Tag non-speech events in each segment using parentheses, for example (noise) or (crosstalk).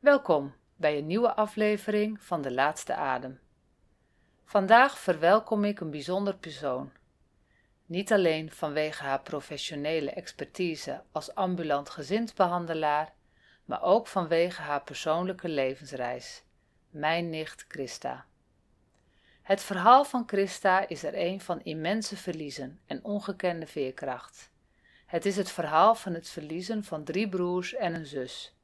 Welkom bij een nieuwe aflevering van De Laatste Adem. Vandaag verwelkom ik een bijzonder persoon. Niet alleen vanwege haar professionele expertise als ambulant gezindbehandelaar, maar ook vanwege haar persoonlijke levensreis, mijn nicht Christa. Het verhaal van Christa is er een van immense verliezen en ongekende veerkracht. Het is het verhaal van het verliezen van drie broers en een zus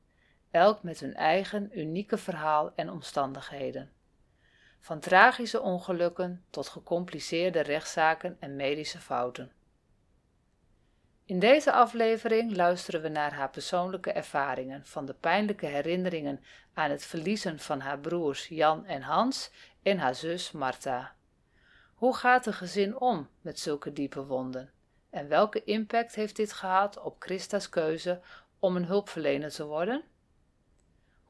elk met hun eigen unieke verhaal en omstandigheden. Van tragische ongelukken tot gecompliceerde rechtszaken en medische fouten. In deze aflevering luisteren we naar haar persoonlijke ervaringen, van de pijnlijke herinneringen aan het verliezen van haar broers Jan en Hans en haar zus Martha. Hoe gaat een gezin om met zulke diepe wonden? En welke impact heeft dit gehad op Christa's keuze om een hulpverlener te worden?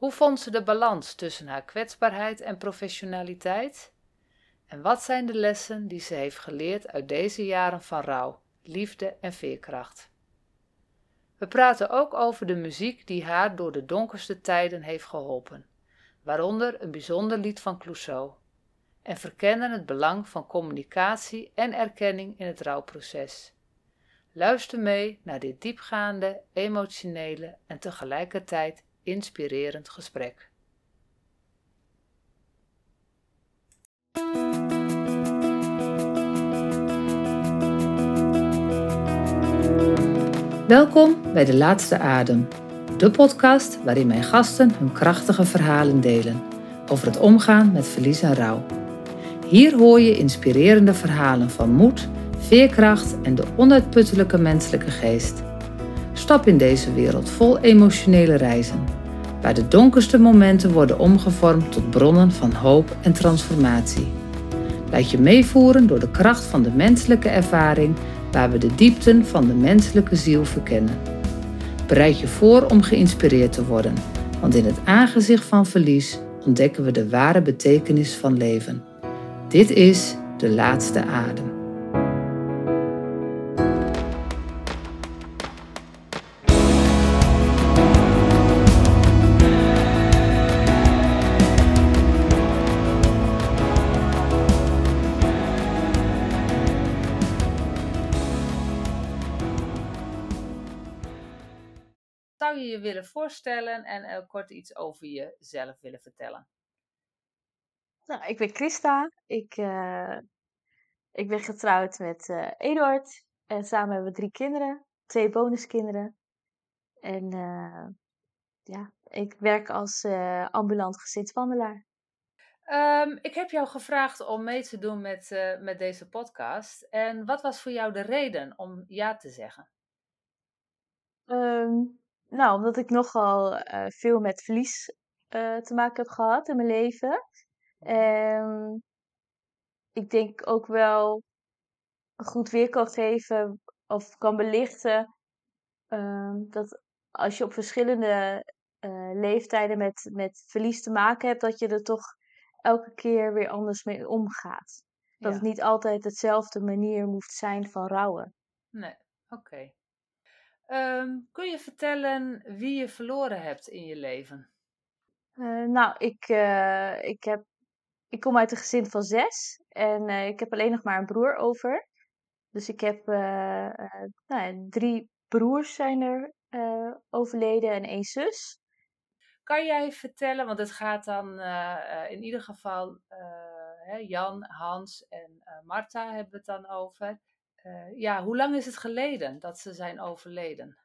Hoe vond ze de balans tussen haar kwetsbaarheid en professionaliteit? En wat zijn de lessen die ze heeft geleerd uit deze jaren van rouw, liefde en veerkracht? We praten ook over de muziek die haar door de donkerste tijden heeft geholpen, waaronder een bijzonder lied van Clouseau, en verkennen het belang van communicatie en erkenning in het rouwproces. Luister mee naar dit diepgaande, emotionele en tegelijkertijd inspirerend gesprek. Welkom bij De Laatste Adem, de podcast waarin mijn gasten hun krachtige verhalen delen over het omgaan met verlies en rouw. Hier hoor je inspirerende verhalen van moed, veerkracht en de onuitputtelijke menselijke geest. Stap in deze wereld vol emotionele reizen, waar de donkerste momenten worden omgevormd tot bronnen van hoop en transformatie. Laat je meevoeren door de kracht van de menselijke ervaring, waar we de diepten van de menselijke ziel verkennen. Bereid je voor om geïnspireerd te worden, want in het aangezicht van verlies ontdekken we de ware betekenis van leven. Dit is de laatste adem. Voorstellen en uh, kort iets over jezelf willen vertellen? Nou, ik ben Christa. Ik, uh, ik ben getrouwd met uh, Eduard. En samen hebben we drie kinderen. Twee bonuskinderen. En ja, ik werk als ambulant gezinswandelaar. Um, ik heb jou gevraagd om mee te doen met, met deze podcast. En wat was voor jou de reden om ja te zeggen? Um, nou, omdat ik nogal uh, veel met verlies uh, te maken heb gehad in mijn leven. En ik denk ook wel goed weer kan geven of kan belichten uh, dat als je op verschillende uh, leeftijden met, met verlies te maken hebt, dat je er toch elke keer weer anders mee omgaat. Dat ja. het niet altijd hetzelfde manier moet zijn van rouwen. Nee, oké. Okay. Um, kun je vertellen wie je verloren hebt in je leven? Uh, nou, ik, uh, ik, heb, ik kom uit een gezin van zes en uh, ik heb alleen nog maar een broer over. Dus ik heb nou, drie broers zijn er overleden en één zus. Kan jij vertellen, want het gaat dan in ieder geval hè, Jan, Hans en Marta hebben we het dan over. Uh, ja, hoe lang is het geleden dat ze zijn overleden?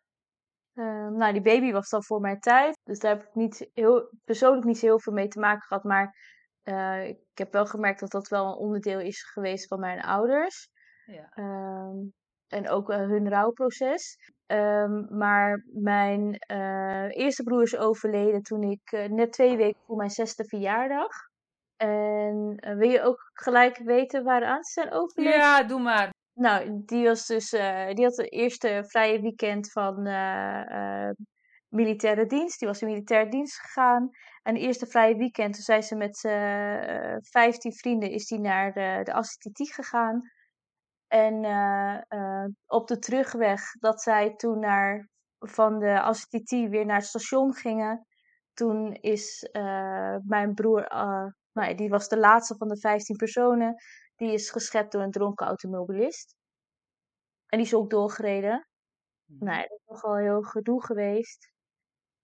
Uh, nou, die baby was dan voor mijn tijd. Dus daar heb ik niet heel, persoonlijk niet zo heel veel mee te maken gehad. Maar uh, ik heb wel gemerkt dat dat wel een onderdeel is geweest van mijn ouders. Ja. Ehm, en ook hun rouwproces. Um, maar mijn eerste broer is overleden toen ik net twee weken voor mijn zesde verjaardag. En wil je ook gelijk weten waaraan ze zijn overleden? Ja, doe maar. Nou, die was dus, uh, die had de eerste vrije weekend van uh, uh, militaire dienst. Die was in militaire dienst gegaan. En de eerste vrije weekend, toen zijn ze met vijftien vrienden, is die naar de, assistitiek gegaan. En op de terugweg, dat zij toen naar, van de assistitiek weer naar het station gingen, toen is eh, mijn broer, nou die was de laatste van de 15 personen, die is geschept door een dronken automobilist. En die is ook doorgereden. Mhm. Nou, dat is nogal heel gedoe geweest.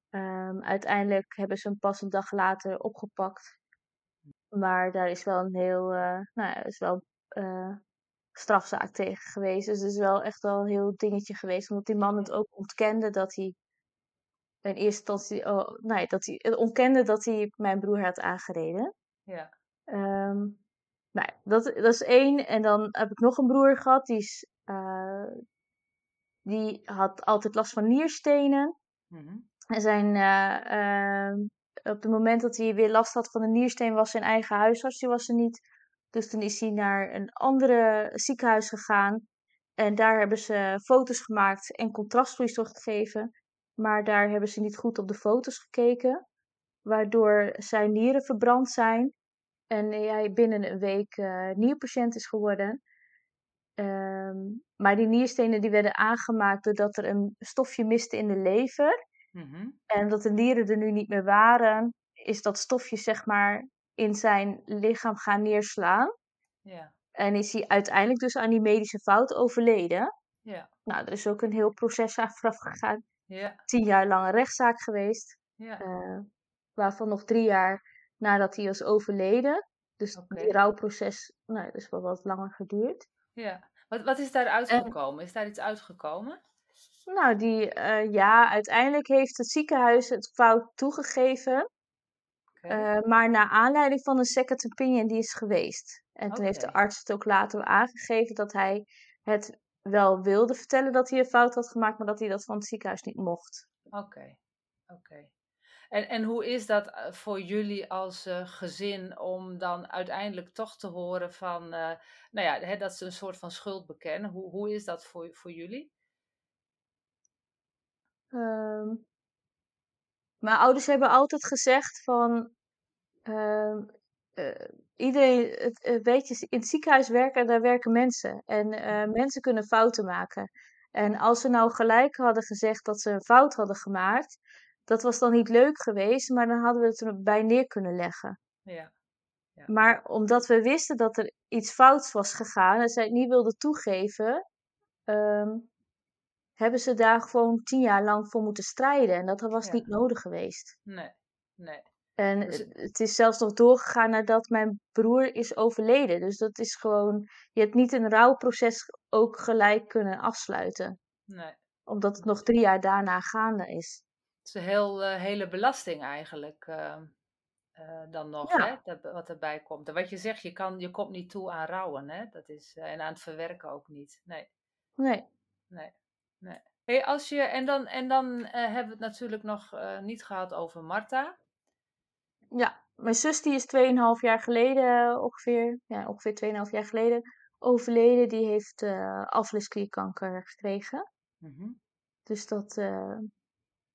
Ehm, uiteindelijk hebben ze hem pas een dag later opgepakt. Maar daar is wel een heel, uh, nou ja, is wel uh, strafzaak tegen geweest. Dus het is wel echt wel een heel dingetje geweest. Omdat die man het ook ontkende dat hij in eerste instantie, oh, nee, dat hij ontkende dat hij mijn broer had aangereden. Ja. Um, nou, dat, dat is één. En dan heb ik nog een broer gehad, die, is, uh, die had altijd last van nierstenen. Mm En zijn, uh, op het moment dat hij weer last had van de niersteen, was zijn eigen huisarts, die was er niet. Dus toen is hij naar een andere ziekenhuis gegaan. En daar hebben ze foto's gemaakt en contrastvloeistof gegeven. Maar daar hebben ze niet goed op de foto's gekeken. Waardoor zijn nieren verbrand zijn. En hij binnen een week uh, nierpatiënt is geworden. Um, maar die nierstenen die werden aangemaakt doordat er een stofje miste in de lever. Mm -hmm. En dat de nieren er nu niet meer waren, is dat stofje zeg maar in zijn lichaam gaan neerslaan. En is hij uiteindelijk dus aan die medische fout overleden. Nou, er is ook een heel proces aan vooraf gegaan. Tien jaar lang een rechtszaak geweest. Uh, waarvan nog drie jaar nadat hij was overleden. Dus die rouwproces, nou, is wel wat langer geduurd. Ja. Wat, wat is daar uitgekomen? Is daar iets uitgekomen? Nou, die, uh, ja, uiteindelijk heeft het ziekenhuis het fout toegegeven. Okay. Uh, maar naar aanleiding van een second opinion die is geweest. En toen heeft de arts het ook later aangegeven dat hij het wel wilde vertellen dat hij een fout had gemaakt, maar dat hij dat van het ziekenhuis niet mocht. Oké, oké. En, en hoe is dat eh, voor jullie als uh, gezin om dan uiteindelijk toch te horen van, uh, nou ja, hè, dat ze een soort van schuld bekennen? Hoe, hoe is dat voor, voor jullie? Um, mijn ouders hebben altijd gezegd van, uh, iedereen, het, weet je, in het ziekenhuis werken, daar werken mensen. En mensen kunnen fouten maken. En als ze nou gelijk hadden gezegd dat ze een fout hadden gemaakt, dat was dan niet leuk geweest, maar dan hadden we het erbij neer kunnen leggen. Ja. ja. Maar omdat we wisten dat er iets fouts was gegaan en zij het niet wilden toegeven, um, hebben ze daar gewoon tien jaar lang voor moeten strijden. En dat was Ja. niet nodig geweest. Nee, nee. En Dus- het- het is zelfs nog doorgegaan nadat mijn broer is overleden. Dus dat is gewoon, je hebt niet een rouwproces ook gelijk kunnen afsluiten. nee. Omdat het nog drie jaar daarna gaande is. Het is een heel, eh, hele belasting eigenlijk eh, eh, dan nog, Ja. hè, dat, wat erbij komt. En wat je zegt, je, kan, je komt niet toe aan rouwen, hè? Dat is, eh, en aan het verwerken ook niet. Nee, Nee. nee, nee. Hey, als je, en dan, en dan hebben we het natuurlijk nog niet gehad over Marta. Ja, mijn zus die is 2,5 jaar geleden ongeveer, ja, ongeveer 2,5 jaar geleden overleden. Die heeft alvleesklierkanker gekregen. Mhm. Dus dat,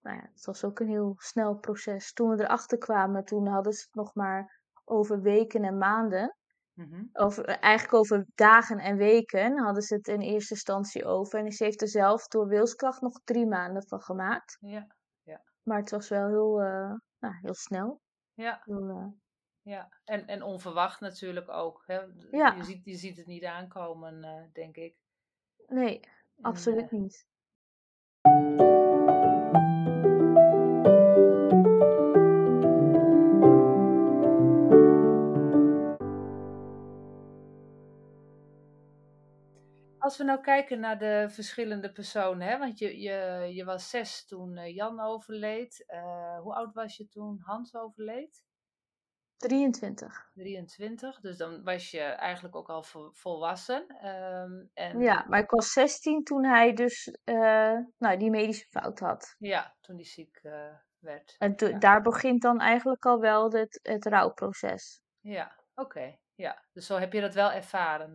nou ja, het was ook een heel snel proces. Toen we erachter kwamen, toen hadden ze het nog maar over weken en maanden. Mhm. Over, eigenlijk over dagen en weken hadden ze het in eerste instantie over. En ze heeft er zelf door wilskracht nog drie maanden van gemaakt. Ja, Maar het was wel heel, eh, nou, heel snel. ja, Heel, eh, ja. En, en onverwacht natuurlijk ook. Hè? Ja. Je, ziet, je ziet het niet aankomen, eh, denk ik. nee, absoluut eh, niet. Als we nou kijken naar de verschillende personen, hè? want je, je, je was zes toen eh, Jan overleed. Eh, hoe oud was je toen Hans overleed? 23. 23, dus dan was je eigenlijk ook al vo- volwassen. Ehm, en Ja, maar ik was 16 toen hij dus eh, nou, die medische fout had. ja, toen hij ziek werd. En Ja. daar begint dan eigenlijk al wel het, het rouwproces. Ja, oké. Ja, dus zo heb je dat wel ervaren.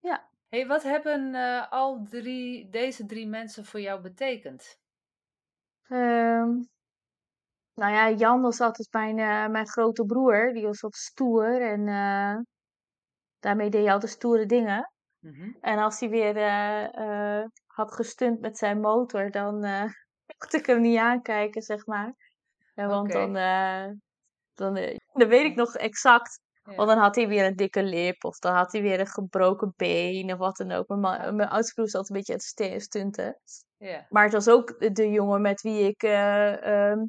Ja. Hey, wat hebben eh, al drie, deze drie mensen voor jou betekend? Ehm, nou ja, Jan was altijd mijn, eh, mijn grote broer. Die was wat stoer en eh, daarmee deed hij altijd stoere dingen. Mhm. En als hij weer had gestunt met zijn motor, dan (laughs) mocht ik hem niet aankijken, zeg maar. Ja, want dan, dan, dan weet ik nog exact. Want dan had hij weer een dikke lip. Of dan had hij weer een gebroken been. Of wat dan ook. Mijn, mijn oudste broer zat een beetje aan het stunten. Ja. Maar het was ook de- jongen met wie ik... eh, ehm,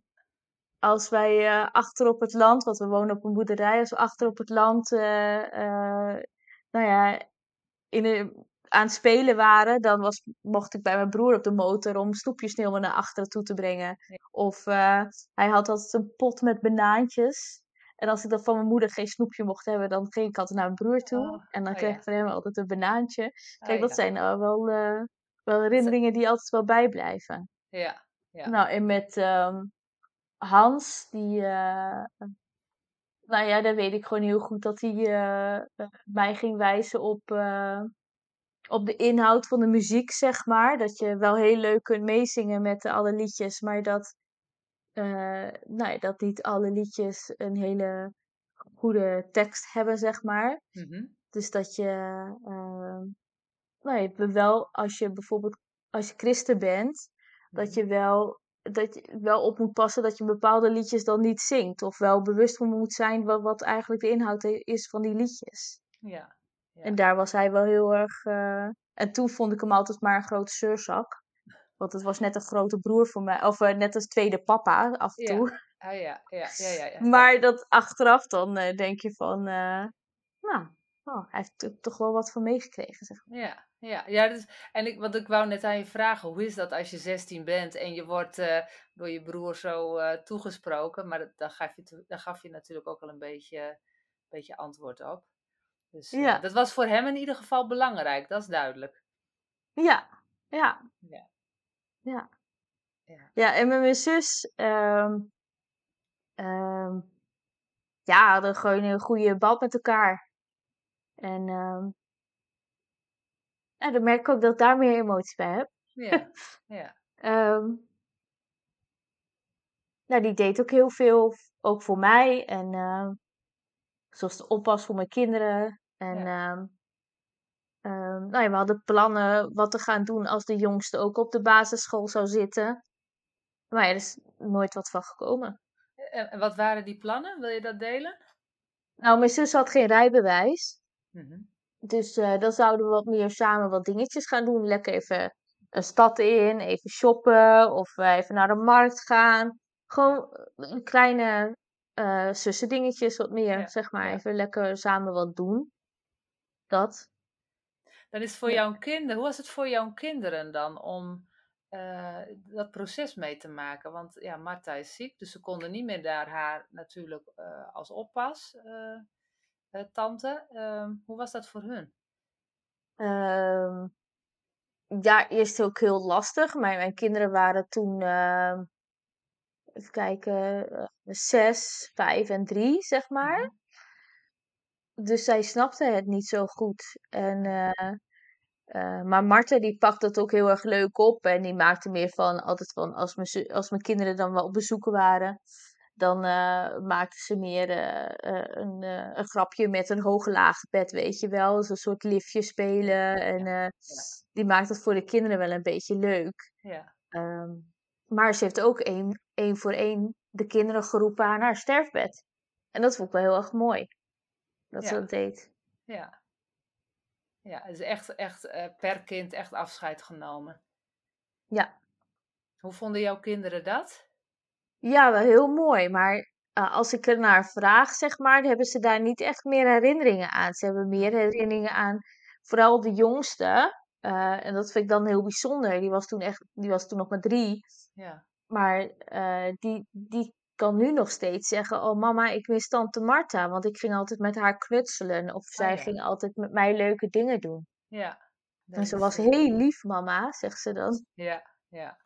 als wij eh, achter op het land... Want we wonen op een boerderij. Als we achter op het land... eh, nou ja... In een, aan het spelen waren, dan was, mocht ik bij mijn broer op de motor om snoepjes naar achteren toe te brengen. Ja. Of hij had altijd een pot met banaantjes. En als ik dan van mijn moeder geen snoepje mocht hebben, dan ging ik altijd naar mijn broer toe. Oh, en dan oh kreeg ik van hem altijd een banaantje. Oh Kijk, dat zijn nou wel, eh, wel herinneringen die altijd wel bijblijven. Ja. Ja. Nou, en met ehm, Hans, die... eh, nou ja, daar weet ik gewoon heel goed dat hij eh, mij ging wijzen op, op de inhoud van de muziek, zeg maar. Dat je wel heel leuk kunt meezingen met alle liedjes, maar dat, eh, nou ja, dat niet alle liedjes een hele goede tekst hebben, zeg maar. Mhm. Dus dat je, eh, nou ja, wel als je bijvoorbeeld, als je christen bent, dat Mhm. je wel, dat je wel op moet passen dat je bepaalde liedjes dan niet zingt. Of wel bewust van moet zijn wat, wat eigenlijk de inhoud is van die liedjes. Ja. Ja. En daar was hij wel heel erg. eh, En toen vond ik hem altijd maar een grote zeurzak. Want het was net een grote broer voor mij. Of eh, net als tweede papa af en Ja. toe. Ah, ja. Ja. Ja. Ja. ja. Maar dat achteraf dan eh, denk je van. eh, nou, oh, hij heeft er toch wel wat van meegekregen. Zeg maar. Ja, ja, ja dus, en ik, want ik wou net aan je vragen, hoe is dat als je 16 bent en je wordt door je broer zo toegesproken? Maar dat, daar, gaf je, daar gaf je natuurlijk ook al een beetje, beetje antwoord op. Dus Ja. dat was voor hem in ieder geval belangrijk, dat is duidelijk. Ja, ja. Ja. Ja. Ja. Ja, en met mijn zus. ehm, ehm, ja, hadden gewoon een goede band met elkaar. En ehm, ja, dan merk ik ook dat ik daar meer emotie bij heb. Ja, (laughs) ja, nou, die deed ook heel veel, ook voor mij. En ehm, zoals de oppas voor mijn kinderen. En ehm, nou ja, we hadden plannen wat te gaan doen als de jongste ook op de basisschool zou zitten. Maar ja, er is nooit wat van gekomen. En, en wat waren die plannen? Wil je dat delen? Nou, mijn zus had geen rijbewijs. Mhm. Dus eh, dan zouden we wat meer samen wat dingetjes gaan doen. Lekker even een stad in, even shoppen of eh, even naar de markt gaan. Gewoon eh, kleine eh zussendingetjes, wat meer, Ja, zeg maar. Even lekker samen wat doen. Dat. Dan is het voor Ja. jouw kinderen, hoe was het voor jouw kinderen dan om eh, dat proces mee te maken? Want ja, Marta is ziek, dus ze konden niet meer daar haar natuurlijk eh, als oppas, eh, tante. Ehm, hoe was dat voor hun? Ehm, ja, eerst ook heel lastig. Maar mijn kinderen waren toen, ehm, even kijken, zes, vijf en drie, zeg maar. Dus zij snapte het niet zo goed. En, eh, eh, maar Marta die pakt het ook heel erg leuk op. En die maakte meer van, altijd van, als mijn, als mijn kinderen dan wel op bezoek waren. Dan eh maakte ze meer een, een grapje met een hoge lage bed, weet je wel. Dus een soort liftje spelen. En die maakt het voor de kinderen wel een beetje leuk. Ja, Ehm, maar ze heeft ook één, één voor één de kinderen geroepen aan haar sterfbed. En dat vond ik wel heel erg mooi. Dat ze dat deed. ja. Ja, is echt, echt eh, per kind echt afscheid genomen. Ja. Hoe vonden jouw kinderen dat? Ja, wel heel mooi. Maar eh, als ik er naar vraag, zeg maar, hebben ze daar niet echt meer herinneringen aan. Ze hebben meer herinneringen aan, vooral de jongste. eh, en dat vind ik dan heel bijzonder. Die was toen echt, die was toen nog maar drie. Ja, Maar die, die kan nu nog steeds zeggen: Oh, mama, ik mis tante Marta. Want ik ging altijd met haar knutselen. Of zij Oh ja. ging altijd met mij leuke dingen doen. ja. En ze was heel lief, mama, zegt ze dan. Ja, ja.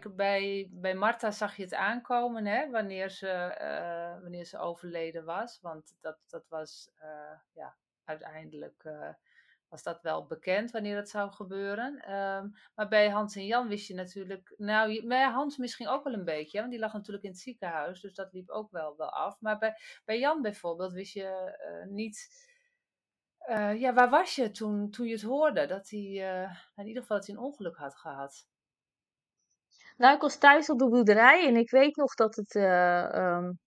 Kijk, bij, bij Marta zag je het aankomen, hè, wanneer ze, eh, wanneer ze overleden was. Want dat, dat was, eh, ja, uiteindelijk eh, was dat wel bekend wanneer dat zou gebeuren. Ehm, maar bij Hans en Jan wist je natuurlijk, nou, bij Hans misschien ook wel een beetje, want die lag natuurlijk in het ziekenhuis, dus dat liep ook wel, wel af. Maar bij, bij Jan bijvoorbeeld wist je niet, ja, waar was je toen, toen je het hoorde dat hij, in ieder geval dat hij een ongeluk had gehad? Nou, ik was thuis op de boerderij en ik weet nog dat het. Um,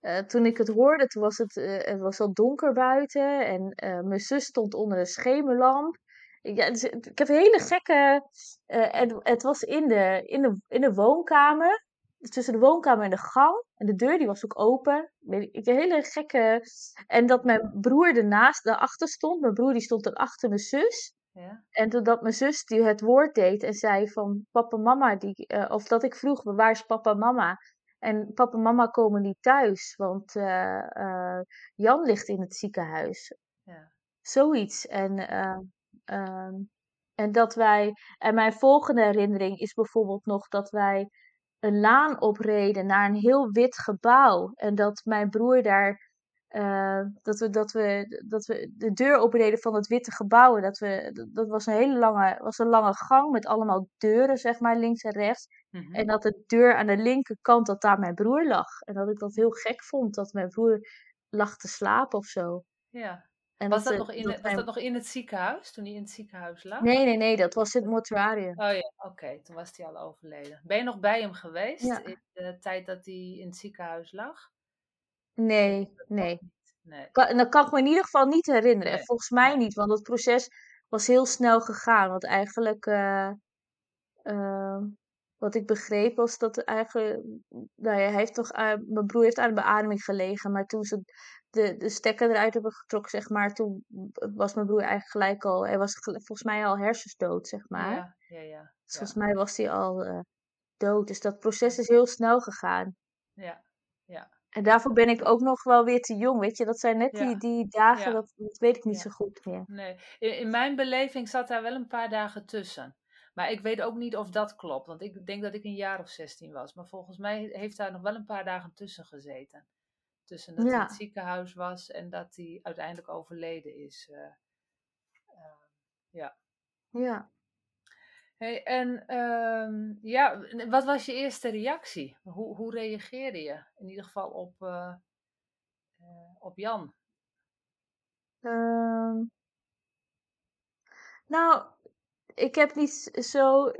uh, toen ik het hoorde, toen was het, uh, het was al donker buiten en mijn zus stond onder een schemerlamp. Ja, dus, ik heb hele gekke. Het, het, was in de, in, de, in de woonkamer, tussen de woonkamer en de gang. En de deur die was ook open. Ik hele gekke. En dat mijn broer ernaast, daarachter stond. Mijn broer die stond er achter mijn zus. Ja. En toen dat mijn zus die het woord deed en zei van papa mama, die, of dat ik vroeg, waar is papa mama? En papa en mama komen niet thuis, want uh, uh, Jan ligt in het ziekenhuis. Ja. Zoiets. En, uh, en dat wij. En mijn volgende herinnering is bijvoorbeeld nog dat wij een laan opreden naar een heel wit gebouw. En dat mijn broer daar uh, dat, we, dat, we, dat we de deur opendeden van het witte gebouw. Dat, we, dat was een hele lange, was een lange gang met allemaal deuren, zeg maar, links en rechts. Mm-hmm. En dat de deur aan de linkerkant, dat daar mijn broer lag. En dat ik dat heel gek vond, dat mijn broer lag te slapen of zo. Ja. En was, dat, dat, nog in, dat was dat nog in het ziekenhuis, toen hij in het ziekenhuis lag? Nee, nee, nee, dat was in het mortuarium. Oh ja, oké, toen was hij al overleden. Ben je nog bij hem geweest ja. in de tijd dat hij in het ziekenhuis lag? Nee, nee. nee. Kan, dat kan ik me in ieder geval niet herinneren. Nee. Volgens mij niet, want het proces was heel snel gegaan. Want eigenlijk, uh, uh, wat ik begreep was dat eigenlijk, nou ja, hij heeft toch, uh, mijn broer heeft aan de beademing gelegen, maar toen ze de, de stekker eruit hebben getrokken, zeg maar, toen was mijn broer eigenlijk gelijk al, hij was volgens mij al hersensdood, zeg maar. Ja, ja, ja. Dus volgens mij was hij al dood. Dus dat proces is heel snel gegaan. Ja, ja. En daarvoor ben ik ook nog wel weer te jong, weet je. Dat zijn net die, die dagen, dat, dat, weet ik niet zo goed meer. Nee, in, in, mijn beleving zat daar wel een paar dagen tussen. Maar ik weet ook niet of dat klopt, want ik denk dat ik een jaar of 16 was. Maar volgens mij heeft daar nog wel een paar dagen tussen gezeten. Tussen dat hij in het ziekenhuis was en dat hij uiteindelijk overleden is. Uh, uh, ja. Ja. Hey, en um, ja, wat was je eerste reactie? Hoe, hoe reageerde je? In ieder geval op, uh, uh, op Jan. Um, nou, ik heb niet zo.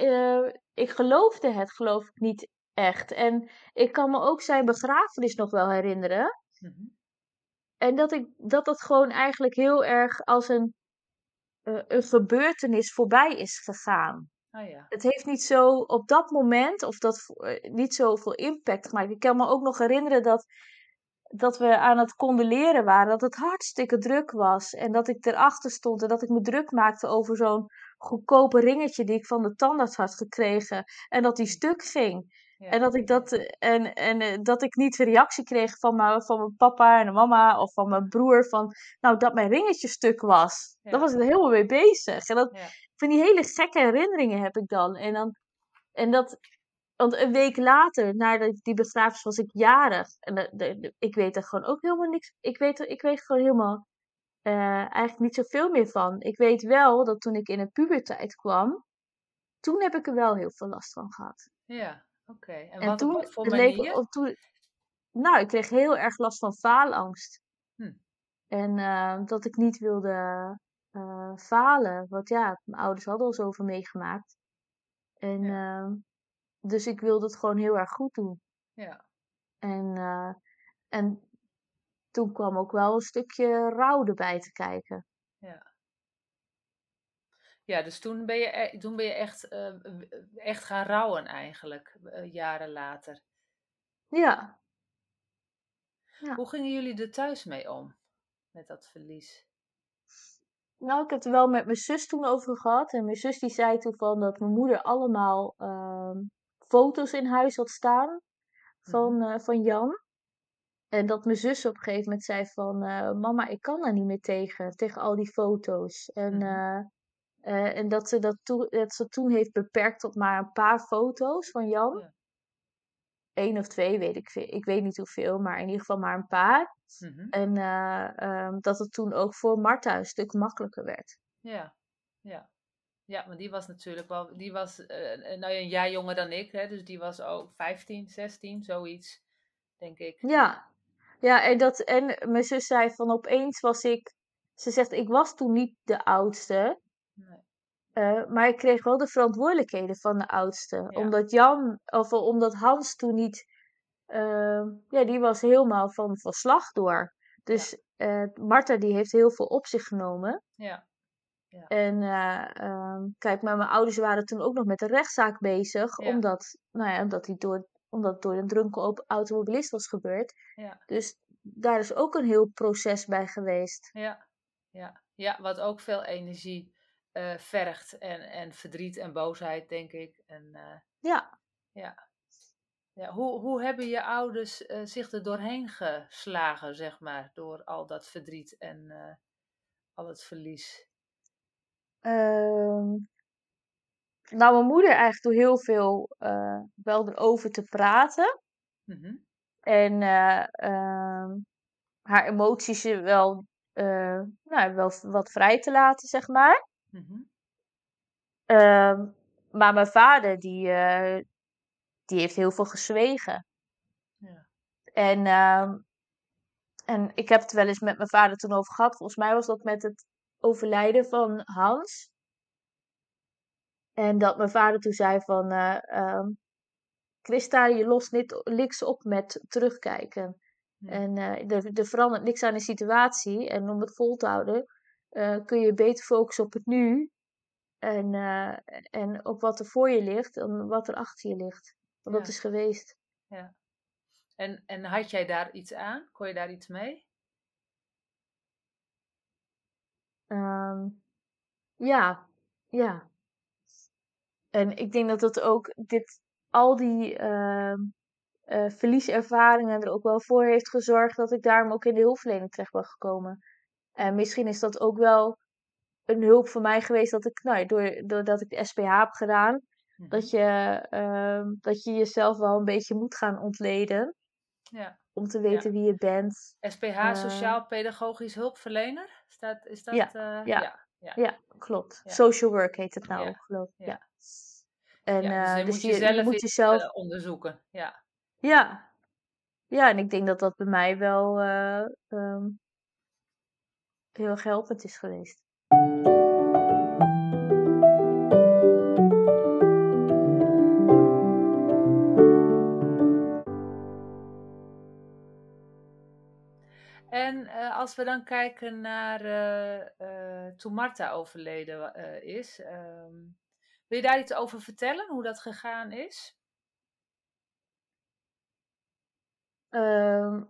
Uh, ik geloofde het, geloof ik, niet echt. En ik kan me ook zijn begrafenis nog wel herinneren. Mm -hmm. En dat, ik, dat dat gewoon eigenlijk heel erg als een uh, een gebeurtenis voorbij is gegaan. Oh ja. Het heeft niet zo op dat moment, of dat uh, niet zoveel impact gemaakt. Ik kan me ook nog herinneren dat, dat we aan het condoleren waren, dat het hartstikke druk was. En dat ik erachter stond en dat ik me druk maakte over zo'n goedkope ringetje die ik van de tandarts had gekregen. En dat die stuk ging. En dat ik dat en, en uh, dat ik niet de reactie kreeg van mijn, van mijn papa en mijn mama of van mijn broer van nou dat mijn ringetje stuk was. Ja. Daar was ik er helemaal mee bezig. En dat, van die hele gekke herinneringen heb ik dan. En dan en dat, want een week later, na die begrafenis, was ik jarig. En de, de, de, ik weet er gewoon ook helemaal niks. Ik weet, ik weet gewoon helemaal uh, eigenlijk niet zoveel meer van. Ik weet wel dat toen ik in de puberteit kwam, toen heb ik er wel heel veel last van gehad. Ja. Oké, okay. en, en, wat toen, op voor manier? Leek, toen, nou, ik kreeg heel erg last van faalangst. Hm. En uh, dat ik niet wilde uh, falen. Want ja, mijn ouders hadden al zoveel meegemaakt. En ja. uh, dus ik wilde het gewoon heel erg goed doen. Ja. En, en toen kwam ook wel een stukje rouw erbij te kijken. Ja. Ja, dus toen ben je, e-, toen ben je echt, uh, echt gaan rouwen eigenlijk, uh, jaren later. Ja. ja. Hoe gingen jullie er thuis mee om, met dat verlies? Nou, ik heb het er wel met mijn zus toen over gehad. En mijn zus die zei toen van dat mijn moeder allemaal uh, foto's in huis had staan van, mm -hmm. van Jan. En dat mijn zus op een gegeven moment zei van... mama, ik kan er niet meer tegen, tegen al die foto's. En... Mm -hmm. Uh, en dat ze, dat, dat ze toen heeft beperkt tot maar een paar foto's van Jan. Ja. één of twee, weet ik veel. Ik weet niet hoeveel, maar in ieder geval maar een paar. Mhm. En eh, ehm, dat het toen ook voor Marta een stuk makkelijker werd. Ja, ja. Ja, maar die was natuurlijk wel, die was eh, nou ja, een jaar jonger dan ik, hè, dus die was ook 15, 16, zoiets, denk ik. Ja, ja en, dat, en mijn zus zei van opeens was ik, ze zegt ik was toen niet de oudste, Eh, maar ik kreeg wel de verantwoordelijkheden van de oudste. Ja. Omdat Jan, of omdat Hans toen niet, ehm, ja, die was helemaal van, van slag door. Dus eh Marta die heeft heel veel op zich genomen. Ja, En eh, ehm, kijk, maar mijn ouders waren toen ook nog met een rechtszaak bezig, Ja. omdat, nou ja, omdat, die door, omdat het door een dronken automobilist was gebeurd. ja, Dus daar is ook een heel proces bij geweest. ja, ja. Ja, wat ook veel energie eh, vergt en, en verdriet en boosheid, denk ik. En eh, Ja, ja. Ja, hoe, hoe hebben je ouders eh, zich er doorheen geslagen, zeg maar, door al dat verdriet en al het verlies? ehm, nou, mijn moeder eigenlijk door heel veel wel erover te praten. Mhm. En eh, ehm, haar emoties wel, nou, wel wat vrij te laten, zeg maar. Mhm. Ehm, maar mijn vader, die, eh, die heeft heel veel gezwegen. Ja. En, ehm, en ik heb het wel eens met mijn vader toen over gehad. Volgens mij was dat met het overlijden van Hans. En dat mijn vader toen zei van... eh, ehm, Christa, je lost niet, niks op met terugkijken. En eh, er, er verandert niks aan de situatie. En om het vol te houden eh, kun je beter focussen op het nu. En, eh, en op wat er voor je ligt dan wat er achter je ligt. Want dat is geweest. Ja. En, en had jij daar iets aan? Kon je daar iets mee? Ehm, ja, ja. En ik denk dat dat ook dit, al die eh, verlieservaringen er ook wel voor heeft gezorgd dat ik daarom ook in de hulpverlening terecht ben gekomen. En misschien is dat ook wel een hulp voor mij geweest dat ik, nou, door, doordat ik de SPH heb gedaan, Mhm. dat je, ehm, dat je jezelf wel een beetje moet gaan ontleden Ja. om te weten wie je bent. SPH, Eh, Sociaal-Pedagogisch Hulpverlener? Staat, is dat? Ja, eh, ja. ja. Ja. Ja, klopt. Social work heet het nou, geloof ik. ja. En dus eh, je dus moet je, jezelf je moet eerst, jezelf eh, onderzoeken. Ja. Ja. Ja, en ik denk dat dat bij mij wel eh, ehm, heel erg helpend is geweest. En eh, als we dan kijken naar eh, toen Marta overleden is, ehm, wil je daar iets over vertellen, hoe dat gegaan is? Ehm,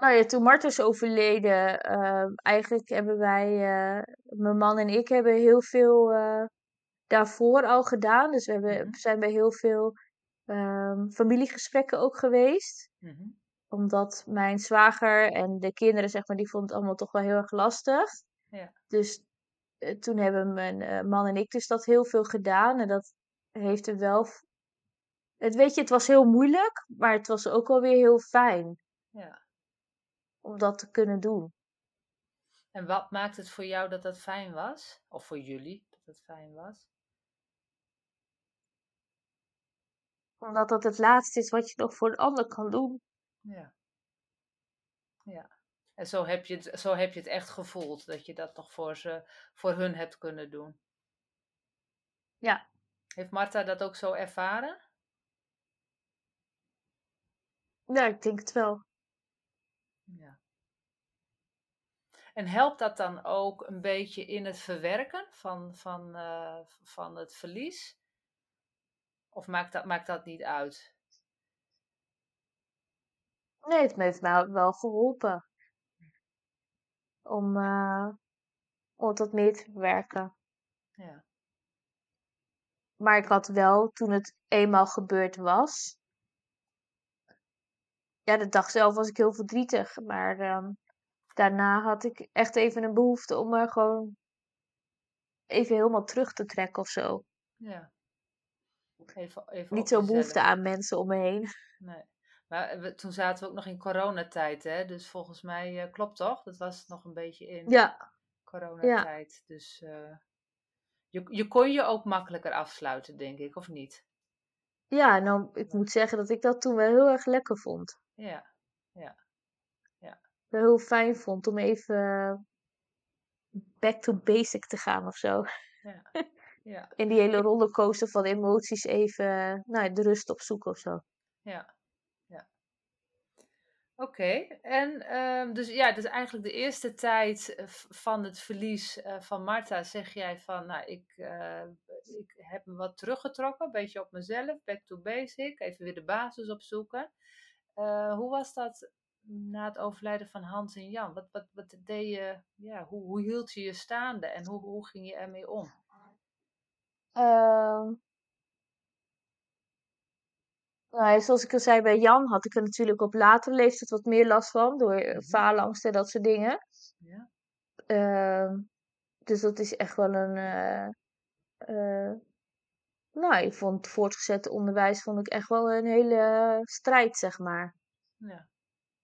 nou ja, toen Marta is overleden, ehm, eigenlijk hebben wij, eh, mijn man en ik, hebben heel veel eh, daarvoor al gedaan. Dus we hebben, Mhm. zijn bij heel veel ehm, familiegesprekken ook geweest. Mhm. Omdat mijn zwager en de kinderen, zeg maar, die vonden het allemaal toch wel heel erg lastig. Ja. Dus eh, toen hebben mijn man en ik dus dat heel veel gedaan. En dat heeft er wel... Het, weet je, het was heel moeilijk, maar het was ook wel weer heel fijn Ja. Om dat te kunnen doen. En wat maakt het voor jou dat dat fijn was? Of voor jullie dat het fijn was? Omdat dat het laatste is wat je nog voor een ander kan doen. Ja. Ja. En zo heb je het, zo heb je het echt gevoeld, dat je dat nog voor, ze, voor hun hebt kunnen doen. Ja. Heeft Marta dat ook zo ervaren? Ja, ik denk het wel. Ja. En helpt dat dan ook een beetje in het verwerken van, van, eh, van het verlies? Of maakt dat, maakt dat niet uit? Nee, het heeft mij wel geholpen. Om, eh, om dat mee te verwerken. Ja. Maar ik had wel, toen het eenmaal gebeurd was. Ja, de dag zelf was ik heel verdrietig. Maar ehm, daarna had ik echt even een behoefte om er gewoon even helemaal terug te trekken of zo. Ja. Even, even niet op zo jezelf. behoefte aan mensen om me heen. Nee. Maar we- toen zaten we ook nog in coronatijd, hè? Dus volgens mij eh, klopt toch? Dat was nog een beetje in Ja, coronatijd. Dus eh, je, je kon je ook makkelijker afsluiten, denk ik, of niet? ja, nou, ik moet zeggen dat ik dat toen wel heel erg lekker vond. Ja, Wel heel fijn vond om even back to basic te gaan of zo. ja, (laughs) ja, In die hele rollercoaster van emoties even nou, de rust opzoeken of zo. ja. ja. Oké, en ehm, dus ja, dus eigenlijk de eerste tijd eh, van het verlies eh, van Marta zeg jij van, nou, ik, eh, ik heb me wat teruggetrokken, een beetje op mezelf, back to basic, even weer de basis opzoeken. Eh, hoe was dat na het overlijden van Hans en Jan? Wat, wat, wat deed je, ja, hoe, hoe hield je je staande en hoe, hoe ging je ermee om? Ehm, nou, zoals ik al zei bij Jan, had ik er natuurlijk op latere leeftijd wat meer last van. Door eh, Mhm. faalangst en dat soort dingen. Ja, Ehm, dus dat is echt wel een. Nou, ik vond het voortgezet onderwijs vond ik echt wel een hele strijd, zeg maar. ja,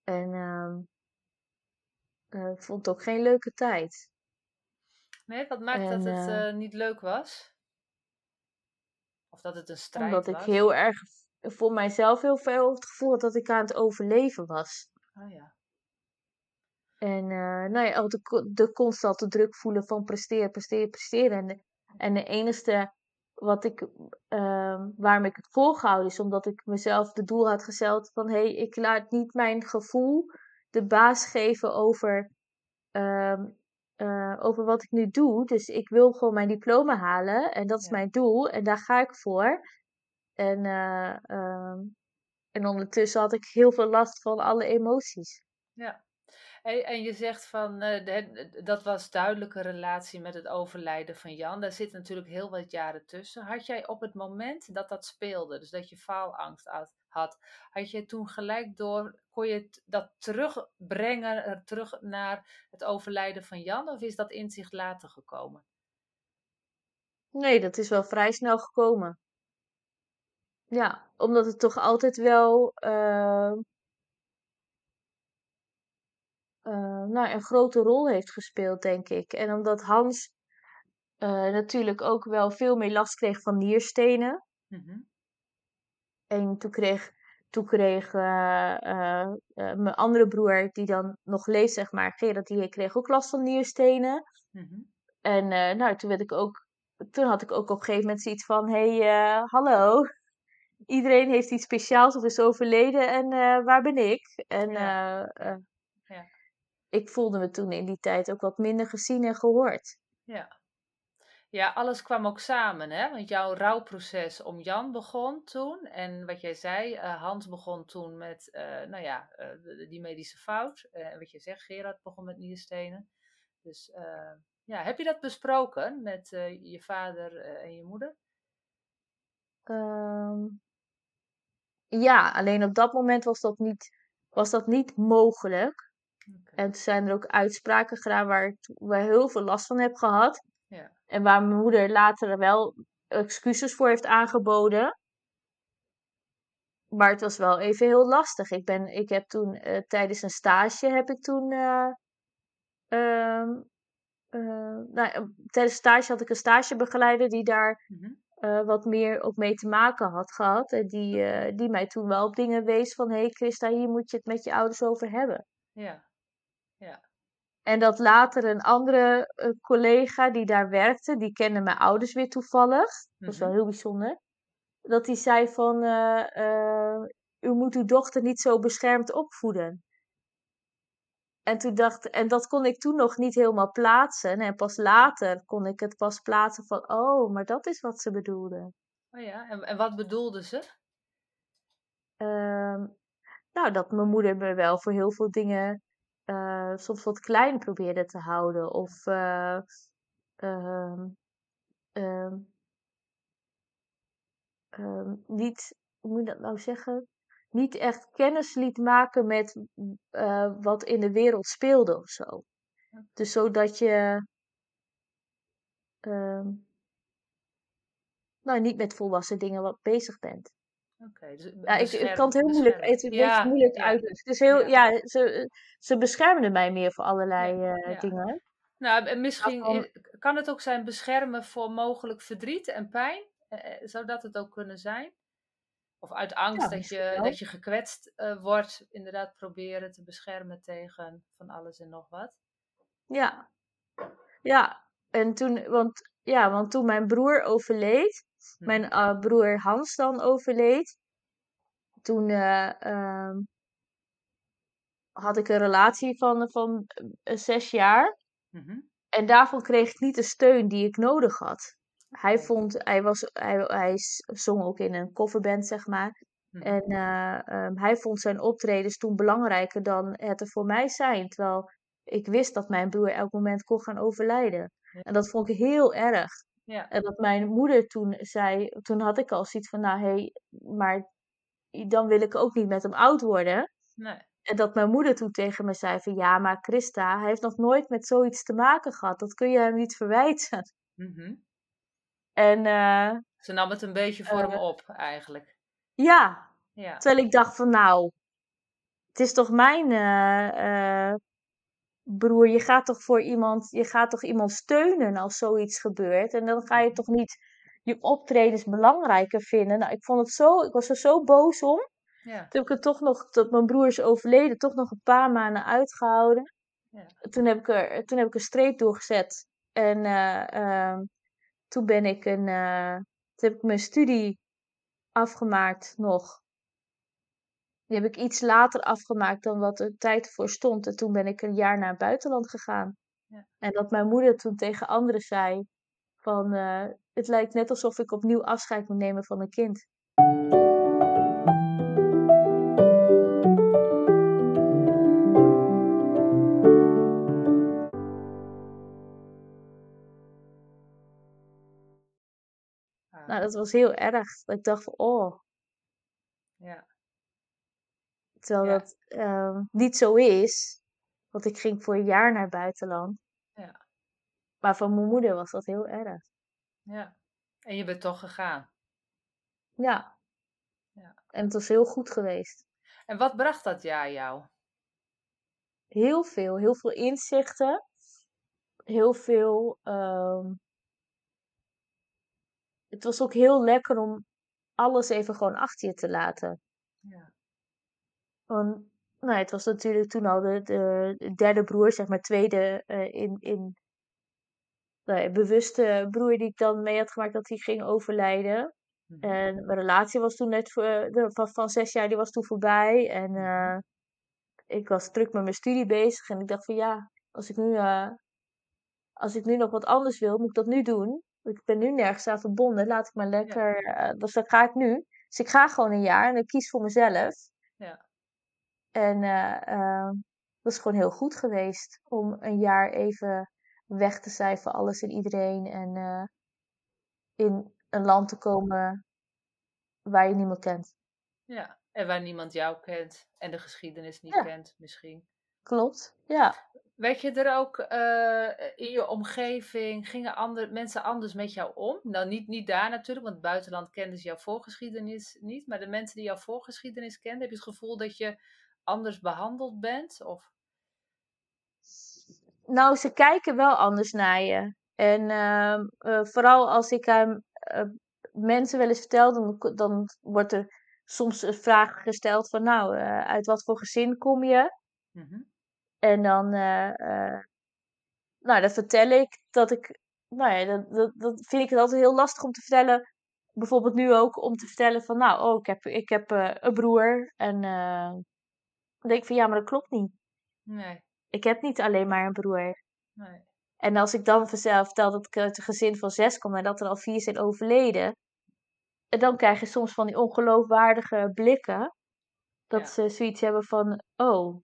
En ehm, eh, ik vond het ook geen leuke tijd. Nee, wat maakt dat het eh, eh, niet leuk was? Of dat het een strijd Omdat ik was? heel erg voor mijzelf heel veel het gevoel had dat ik aan het overleven was. Oh ja, En eh, nou ja, ook de, de constante druk voelen van presteren, presteren, presteren. En de, en de enige wat ik, ehm, waarom ik het volgehouden is omdat ik mezelf de doel had gesteld van hé, hey, ik laat niet mijn gevoel de baas geven over, ehm, eh, over wat ik nu doe. Dus ik wil gewoon mijn diploma halen en dat is Ja. mijn doel en daar ga ik voor. En, eh, ehm, en ondertussen had ik heel veel last van alle emoties. ja. Hey, en je zegt van, eh, dat was duidelijke relatie met het overlijden van Jan. Daar zit natuurlijk heel wat jaren tussen. Had jij op het moment dat dat speelde, dus dat je faalangst had, had, had je toen gelijk door, kon je dat terugbrengen, terug naar het overlijden van Jan? Of is dat inzicht later gekomen? Nee, dat is wel vrij snel gekomen. Ja, omdat het toch altijd wel eh, eh, nou, een grote rol heeft gespeeld, denk ik. En omdat Hans eh, natuurlijk ook wel veel meer last kreeg van nierstenen. Mhm. En toen kreeg, toen kreeg eh, mijn andere broer, die dan nog leeft, zeg maar, Gerard, die kreeg ook last van nierstenen. Mhm. En nou, toen werd ik ook, toen had ik ook op een gegeven moment zoiets van, hé, hey, hallo, iedereen heeft iets speciaals of is overleden en waar ben ik? En Ja. Ik voelde me toen in die tijd ook wat minder gezien en gehoord. Ja. Ja, alles kwam ook samen, hè? Want jouw rouwproces om Jan begon toen. En wat jij zei, eh, Hans begon toen met, eh, nou ja, eh, die medische fout. En wat je zegt, Gerard begon met nierstenen. Dus ja, heb je dat besproken met je vader en je moeder? Ehm, ja, alleen op dat moment was dat niet, was dat niet mogelijk. En toen zijn er ook uitspraken gedaan waar ik waar heel veel last van heb gehad. Ja. En waar mijn moeder later wel excuses voor heeft aangeboden. Maar het was wel even heel lastig. Ik, ben, ik heb toen eh, tijdens een stage heb ik toen. ehm, eh, nou, tijdens stage had ik een stagebegeleider die daar Mhm. wat meer ook mee te maken had gehad. En die, die mij toen wel op dingen wees van hé hey Christa, hier moet je het met je ouders over hebben. Ja. En dat later een andere eh, collega die daar werkte, die kende mijn ouders weer toevallig. Dat was wel Mhm. heel bijzonder. Dat die zei van, eh, eh, u moet uw dochter niet zo beschermd opvoeden. En, toen dacht, en dat kon ik toen nog niet helemaal plaatsen. En pas later kon ik het pas plaatsen van, oh, maar dat is wat ze bedoelde. Oh ja, en, en wat bedoelde ze? Ehm, nou, dat mijn moeder me wel voor heel veel dingen eh, soms wat klein probeerde te houden. Of eh, ehm, ehm, ehm, niet, hoe moet je dat nou zeggen? Niet echt kennis liet maken met eh, wat in de wereld speelde of zo. Dus zodat je. nou, niet met volwassen dingen wat bezig bent. Dus Ja, ik, kan het heel moeilijk, het, Ja, moeilijk ja, uitleggen. Het is heel, ja. ja, ze, ze beschermden mij meer voor allerlei eh, dingen. Nou, en misschien i- kan het ook zijn beschermen voor mogelijk verdriet en pijn. Eh, eh, zou dat het ook kunnen zijn? Of uit angst dat, je, wel. dat je gekwetst eh, wordt, inderdaad proberen te beschermen tegen van alles en nog wat. Ja, ja. En toen, want, ja, want toen mijn broer overleed. Mijn eh, broer Hans dan overleed, toen eh, ehm, had ik een relatie van, van eh, zes jaar. Mhm. En daarvan kreeg ik niet de steun die ik nodig had. Hij vond, hij, was, hij, hij zong ook in een coverband, zeg maar. Mhm. En eh, ehm, hij vond zijn optredens toen belangrijker dan het er voor mij zijn. Terwijl ik wist dat mijn broer elk moment kon gaan overlijden. En dat vond ik heel erg. Ja, En dat mijn moeder toen zei, toen had ik al zoiets van, nou hé, hey, maar dan wil ik ook niet met hem oud worden. nee. En dat mijn moeder toen tegen me zei van, ja, maar Christa, hij heeft nog nooit met zoiets te maken gehad. Dat kun je hem niet verwijten. Mhm. En eh, Ze nam het een beetje voor hem Eh. op, eigenlijk. ja, Ja, terwijl ik dacht van, nou, het is toch mijn eh, broer. Je gaat toch voor iemand, je gaat toch iemand steunen als zoiets gebeurt. En dan ga je toch niet je optredens belangrijker vinden. Nou, ik vond het zo, ik was er zo boos om. ja, Toen heb ik het toch nog, dat mijn broer is overleden, toch nog een paar maanden uitgehouden. Ja. Toen, heb ik er, toen heb ik een streep doorgezet. En eh, ehm, toen ben ik een, eh, toen heb ik mijn studie afgemaakt nog. Die heb ik iets later afgemaakt dan wat er tijd voor stond. En toen ben ik een jaar naar het buitenland gegaan. Ja. En dat mijn moeder toen tegen anderen zei van... eh, het lijkt net alsof ik opnieuw afscheid moet nemen van een kind. Ah, Nou, dat was heel erg. Ik dacht van, oh, ja, terwijl Ja. dat ehm, niet zo is. Want ik ging voor een jaar naar het buitenland. Ja. Maar voor mijn moeder was dat heel erg. ja. En je bent toch gegaan. Ja. Ja. En het was heel goed geweest. En wat bracht dat jaar jou? Heel veel, heel veel inzichten. Heel veel. ehm, het was ook heel lekker om alles even gewoon achter je te laten. Ja, Want, nou, het was natuurlijk toen al de, de, de derde broer, zeg maar, tweede eh, in, in nou ja, bewuste broer die ik dan mee had gemaakt dat hij ging overlijden. Mhm. En mijn relatie was toen net voor, de, van, van zes jaar, die was toen voorbij. En eh, ik was druk met mijn studie bezig. En ik dacht van ja, als ik nu, eh, als ik nu nog wat anders wil, moet ik dat nu doen. Ik ben nu nergens aan verbonden. Laat ik maar lekker. eh, dus dat ga ik nu. Dus ik ga gewoon een jaar en ik kies voor mezelf. Ja. En eh, eh, dat is gewoon heel goed geweest om een jaar even weg te zijn voor alles en iedereen. En eh, in een land te komen waar je niemand kent. ja. En waar niemand jou kent en de geschiedenis niet Ja. kent, misschien. Klopt, ja. Weet je er ook eh, in je omgeving, gingen ander, mensen anders met jou om? Nou, niet, niet daar natuurlijk, want het buitenland kenden ze jouw voorgeschiedenis niet. Maar de mensen die jouw voorgeschiedenis kenden, heb je het gevoel dat je anders behandeld bent? Of, Nou, ze kijken wel anders naar je. En ehm, eh, vooral als ik aan eh, mensen wel eens vertel, dan, dan wordt er soms een vraag gesteld van, nou, eh, uit wat voor gezin kom je? Mhm. En dan, nou, dan vertel ik dat ik, nou ja, dat, dat, dat vind ik het altijd heel lastig om te vertellen. Bijvoorbeeld nu ook om te vertellen van, nou, oh, ik heb, ik heb een broer. En denk ik van, ja, maar dat klopt niet. Nee, Ik heb niet alleen maar een broer. nee. En als ik dan vanzelf vertel dat ik uit een gezin van zes kom en dat er al vier zijn overleden. En dan krijg je soms van die ongeloofwaardige blikken. Dat Ja. ze zoiets hebben van, oh.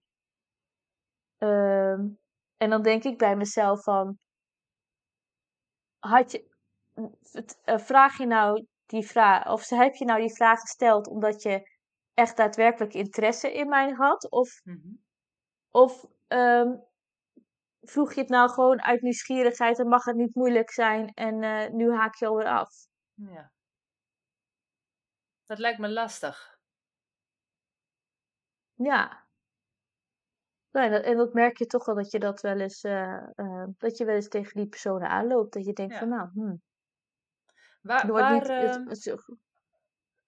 Ehm, en dan denk ik bij mezelf van, had je, eh, vraag je nou die vraag, of heb je nou die vraag gesteld omdat je echt daadwerkelijk interesse in mij had? Of Mhm. of ehm, vroeg je het nou gewoon uit nieuwsgierigheid en mag het niet moeilijk zijn en eh, nu haak je alweer af? Ja, Dat lijkt me lastig. Ja. Nou, en, dat, en dat merk je toch wel dat je dat wel eens, uh, uh, dat je wel eens tegen die personen aanloopt. Dat je denkt Ja. van nou, hmm, Waar, waar, niet, het, ehm, het-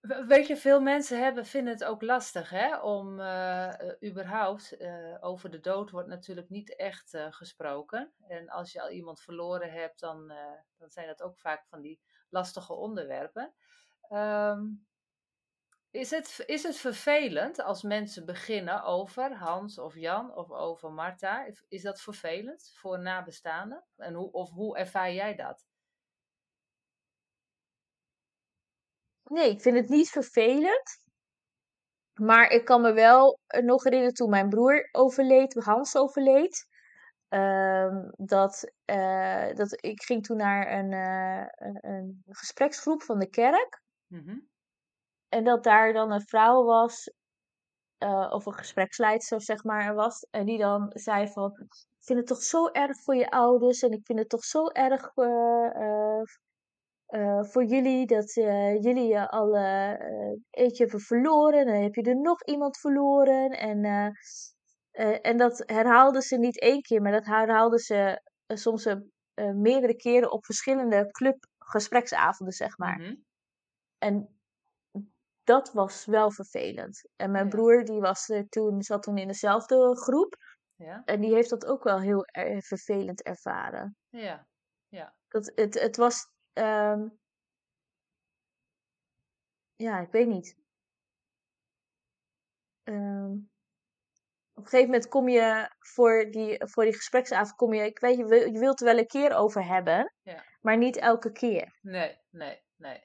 weet je, veel mensen hebben, vinden het ook lastig, hè? Om eh, eh, überhaupt, eh, over de dood wordt natuurlijk niet echt gesproken. En als je al iemand verloren hebt, dan, dan zijn dat ook vaak van die lastige onderwerpen. Ehm, is, het, is het vervelend als mensen beginnen over Hans of Jan of over Marta? Is dat vervelend voor nabestaanden? En hoe, of hoe ervaar jij dat? Nee, ik vind het niet vervelend. Maar ik kan me wel eh, nog herinneren toen mijn broer overleed, Hans overleed. ehm, dat, eh, dat ik ging toen naar een, eh, een, een gespreksgroep van de kerk. Mhm. En dat daar dan een vrouw was, of een gespreksleidster zeg maar, was. En die dan zei van, ik vind het toch zo erg voor je ouders. En ik vind het toch zo erg eh, voor jullie dat eh, jullie je al eh, eh, eentje hebben verloren. En dan heb je er nog iemand verloren. En, en dat herhaalde ze niet één keer, maar dat herhaalde ze soms meerdere keren op verschillende clubgespreksavonden, zeg maar. Mhm. En dat was wel vervelend. En mijn Ja. broer die was er toen, zat toen in dezelfde groep. Ja, En die heeft dat ook wel heel vervelend ervaren. ja, ja. Dat, het, het was. Ehm, ja, ik weet niet. Ehm, op een gegeven moment kom je voor die, voor die gespreksavond, kom je, ik weet, je, wil- je wilt er wel een keer over hebben, Ja. maar niet elke keer. Nee, nee, nee,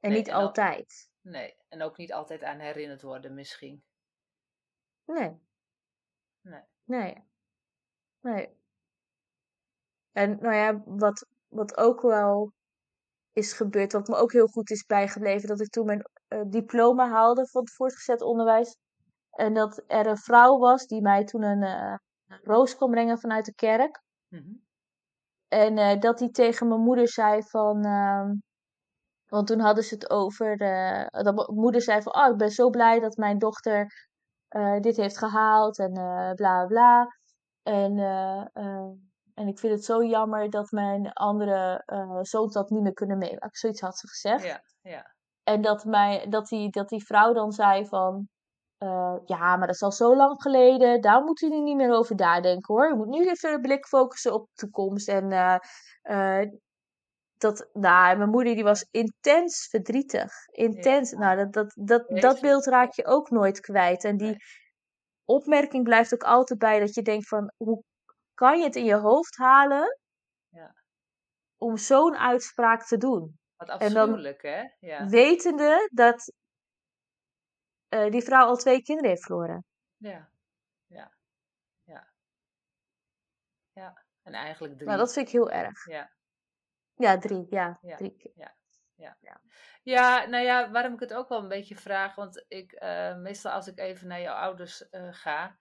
En Nee, niet en al- altijd. nee. En ook niet altijd aan herinnerd worden misschien. Nee. Nee. Nee. Nee. En nou ja, wat, wat ook wel is gebeurd, wat me ook heel goed is bijgebleven, dat ik toen mijn eh, diploma haalde van het voortgezet onderwijs. En dat er een vrouw was die mij toen een eh, roos kwam brengen vanuit de kerk. Mhm. En eh, dat die tegen mijn moeder zei van. ehm, want toen hadden ze het over. dat mijn moeder zei van. Oh, ik ben zo blij dat mijn dochter dit heeft gehaald. En bla bla. En, eh, eh, en ik vind het zo jammer dat mijn andere eh zoons dat niet meer kunnen meemaken. Zoiets had ze gezegd. Ja, ja, En dat, mij, dat, die, dat die vrouw dan zei van... eh, ja, maar dat is al zo lang geleden. Daar moet u nu niet meer over nadenken hoor. Je moet nu even de blik focussen op de toekomst. En eh, dat, nou, mijn moeder die was intens verdrietig. Intens. Nou, dat, dat, dat, dat beeld raak je ook nooit kwijt. En die opmerking blijft ook altijd bij dat je denkt van... Hoe kan je het in je hoofd halen Ja. om zo'n uitspraak te doen? Wat afschuwelijk, hè? Ja, Wetende dat eh, die vrouw al twee kinderen heeft verloren. ja, ja, ja. Ja, en eigenlijk drie. Nou, dat vind ik heel erg. Ja. Ja, drie. Ja, Ja. drie keer. Ja, nou ja, waarom ik het ook wel een beetje vraag, want ik, eh, meestal als ik even naar jouw ouders eh, ga,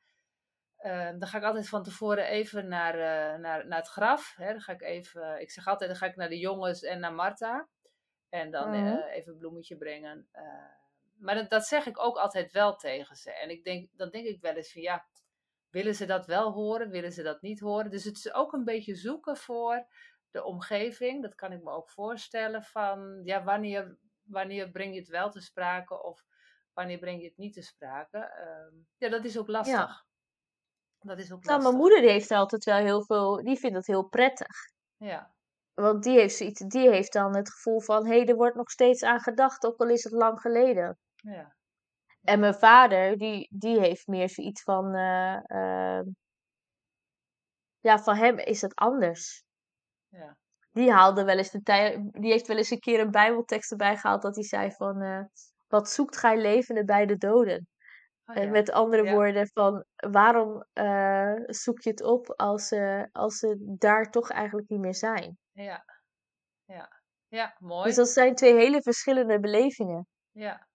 eh, dan ga ik altijd van tevoren even naar, eh, naar, naar het graf. Hè. Dan ga ik even, ik zeg altijd, dan ga ik naar de jongens en naar Marta. En dan Mhm. eh, even een bloemetje brengen. eh. maar dat, dat zeg ik ook altijd wel tegen ze. En ik denk, dan denk ik wel eens van, ja, willen ze dat wel horen? Willen ze dat niet horen? Dus het is ook een beetje zoeken voor de omgeving. Dat kan ik me ook voorstellen van, ja, wanneer, wanneer breng je het wel te sprake of wanneer breng je het niet te sprake? Ehm, ja, dat is ook lastig. Dat is ook Nou, mijn moeder die heeft altijd wel heel veel, die vindt het heel prettig. Ja, Want die heeft, zoiets, die heeft dan het gevoel van, hé, er wordt nog steeds aan gedacht, ook al is het lang geleden. ja, En mijn vader, die, die heeft meer zoiets van, eh, eh, ja, van hem is het anders. ja. Die haalde wel eens de tijd, die heeft wel eens een keer een bijbeltekst erbij gehaald dat hij zei van, eh, wat zoekt gij levende bij de doden? Oh, En ja. met andere Ja. woorden van, waarom eh, zoek je het op als ze, als ze daar toch eigenlijk niet meer zijn? ja, ja, ja, mooi. Dus dat zijn twee hele verschillende belevingen. Ja,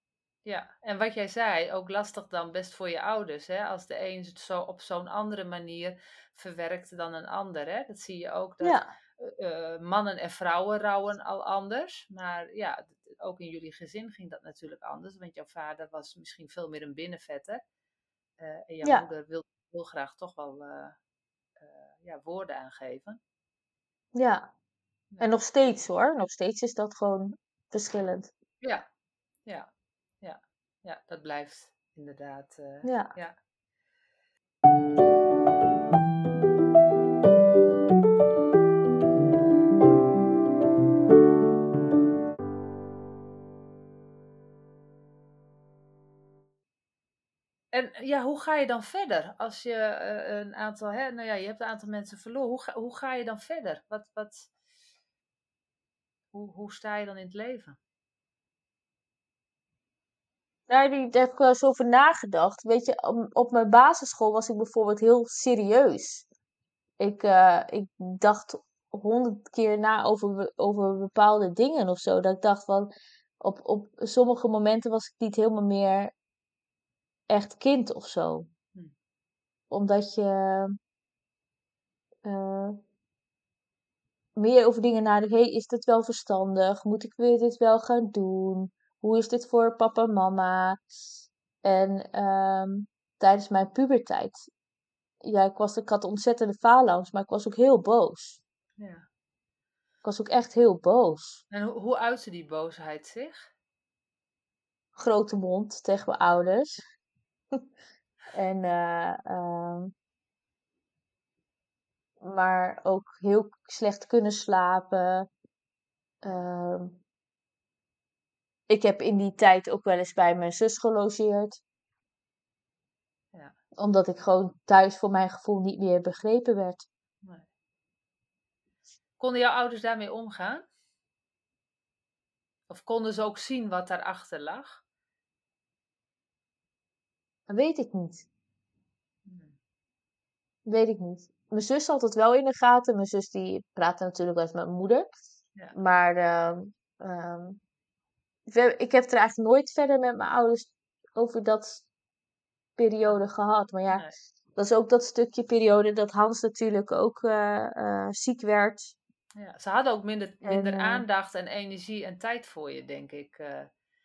ja. En wat jij zei, ook lastig dan best voor je ouders, hè? Als de een het zo op zo'n andere manier verwerkt dan een ander, hè? Dat zie je ook, dat Ja, eh, eh, mannen en vrouwen rouwen al anders. Maar ja, ook in jullie gezin ging dat natuurlijk anders. Want jouw vader was misschien veel meer een binnenvetter. Uh, en jouw Ja. moeder wil heel graag toch wel eh, eh, ja, woorden aangeven. Ja. En nog steeds hoor. Nog steeds is dat gewoon verschillend. Ja, ja, ja, ja, dat blijft inderdaad. eh, Ja. En ja, hoe ga je dan verder als je eh, een aantal, hè, nou ja, je hebt een aantal mensen verloren. Hoe ga, hoe ga je dan verder? Wat, wat, hoe, hoe sta je dan in het leven? Daar heb ik- daar heb ik wel eens over nagedacht. Weet je, op, op mijn basisschool was ik bijvoorbeeld heel serieus. Ik, eh, ik dacht honderd keer na over, over bepaalde dingen of zo. Dat ik dacht van, op, op sommige momenten was ik niet helemaal meer echt kind of zo. Hm. Omdat je eh, meer over dingen nadenkt. Hey, is dit wel verstandig? Moet ik weer dit wel gaan doen? Hoe is dit voor papa en mama? En ehm, tijdens mijn puberteit, ja, ik, was, ik had ontzettende faalangst, maar ik was ook heel boos. Ja. Ik was ook echt heel boos. En hoe, hoe uitte die boosheid zich? Grote mond tegen mijn ouders. (laughs) en, eh, ehm, maar ook heel slecht kunnen slapen. Ehm, ik heb in die tijd ook wel eens bij mijn zus gelogeerd. Ja. Omdat ik gewoon thuis voor mijn gevoel niet meer begrepen werd. Nee. Konden jouw ouders daarmee omgaan? Of konden ze ook zien wat daarachter lag? Dat weet ik niet. Hmm. Weet ik niet. Mijn zus had het wel in de gaten. Mijn zus die praatte natuurlijk wel eens met mijn moeder. Ja. Maar ehm, ehm, ik heb er eigenlijk nooit verder met mijn ouders over dat periode gehad. Maar ja, Nee. dat is ook dat stukje periode dat Hans natuurlijk ook eh, eh, ziek werd. Ja, ze hadden ook minder, minder eh, aandacht en energie en tijd voor je, denk ik.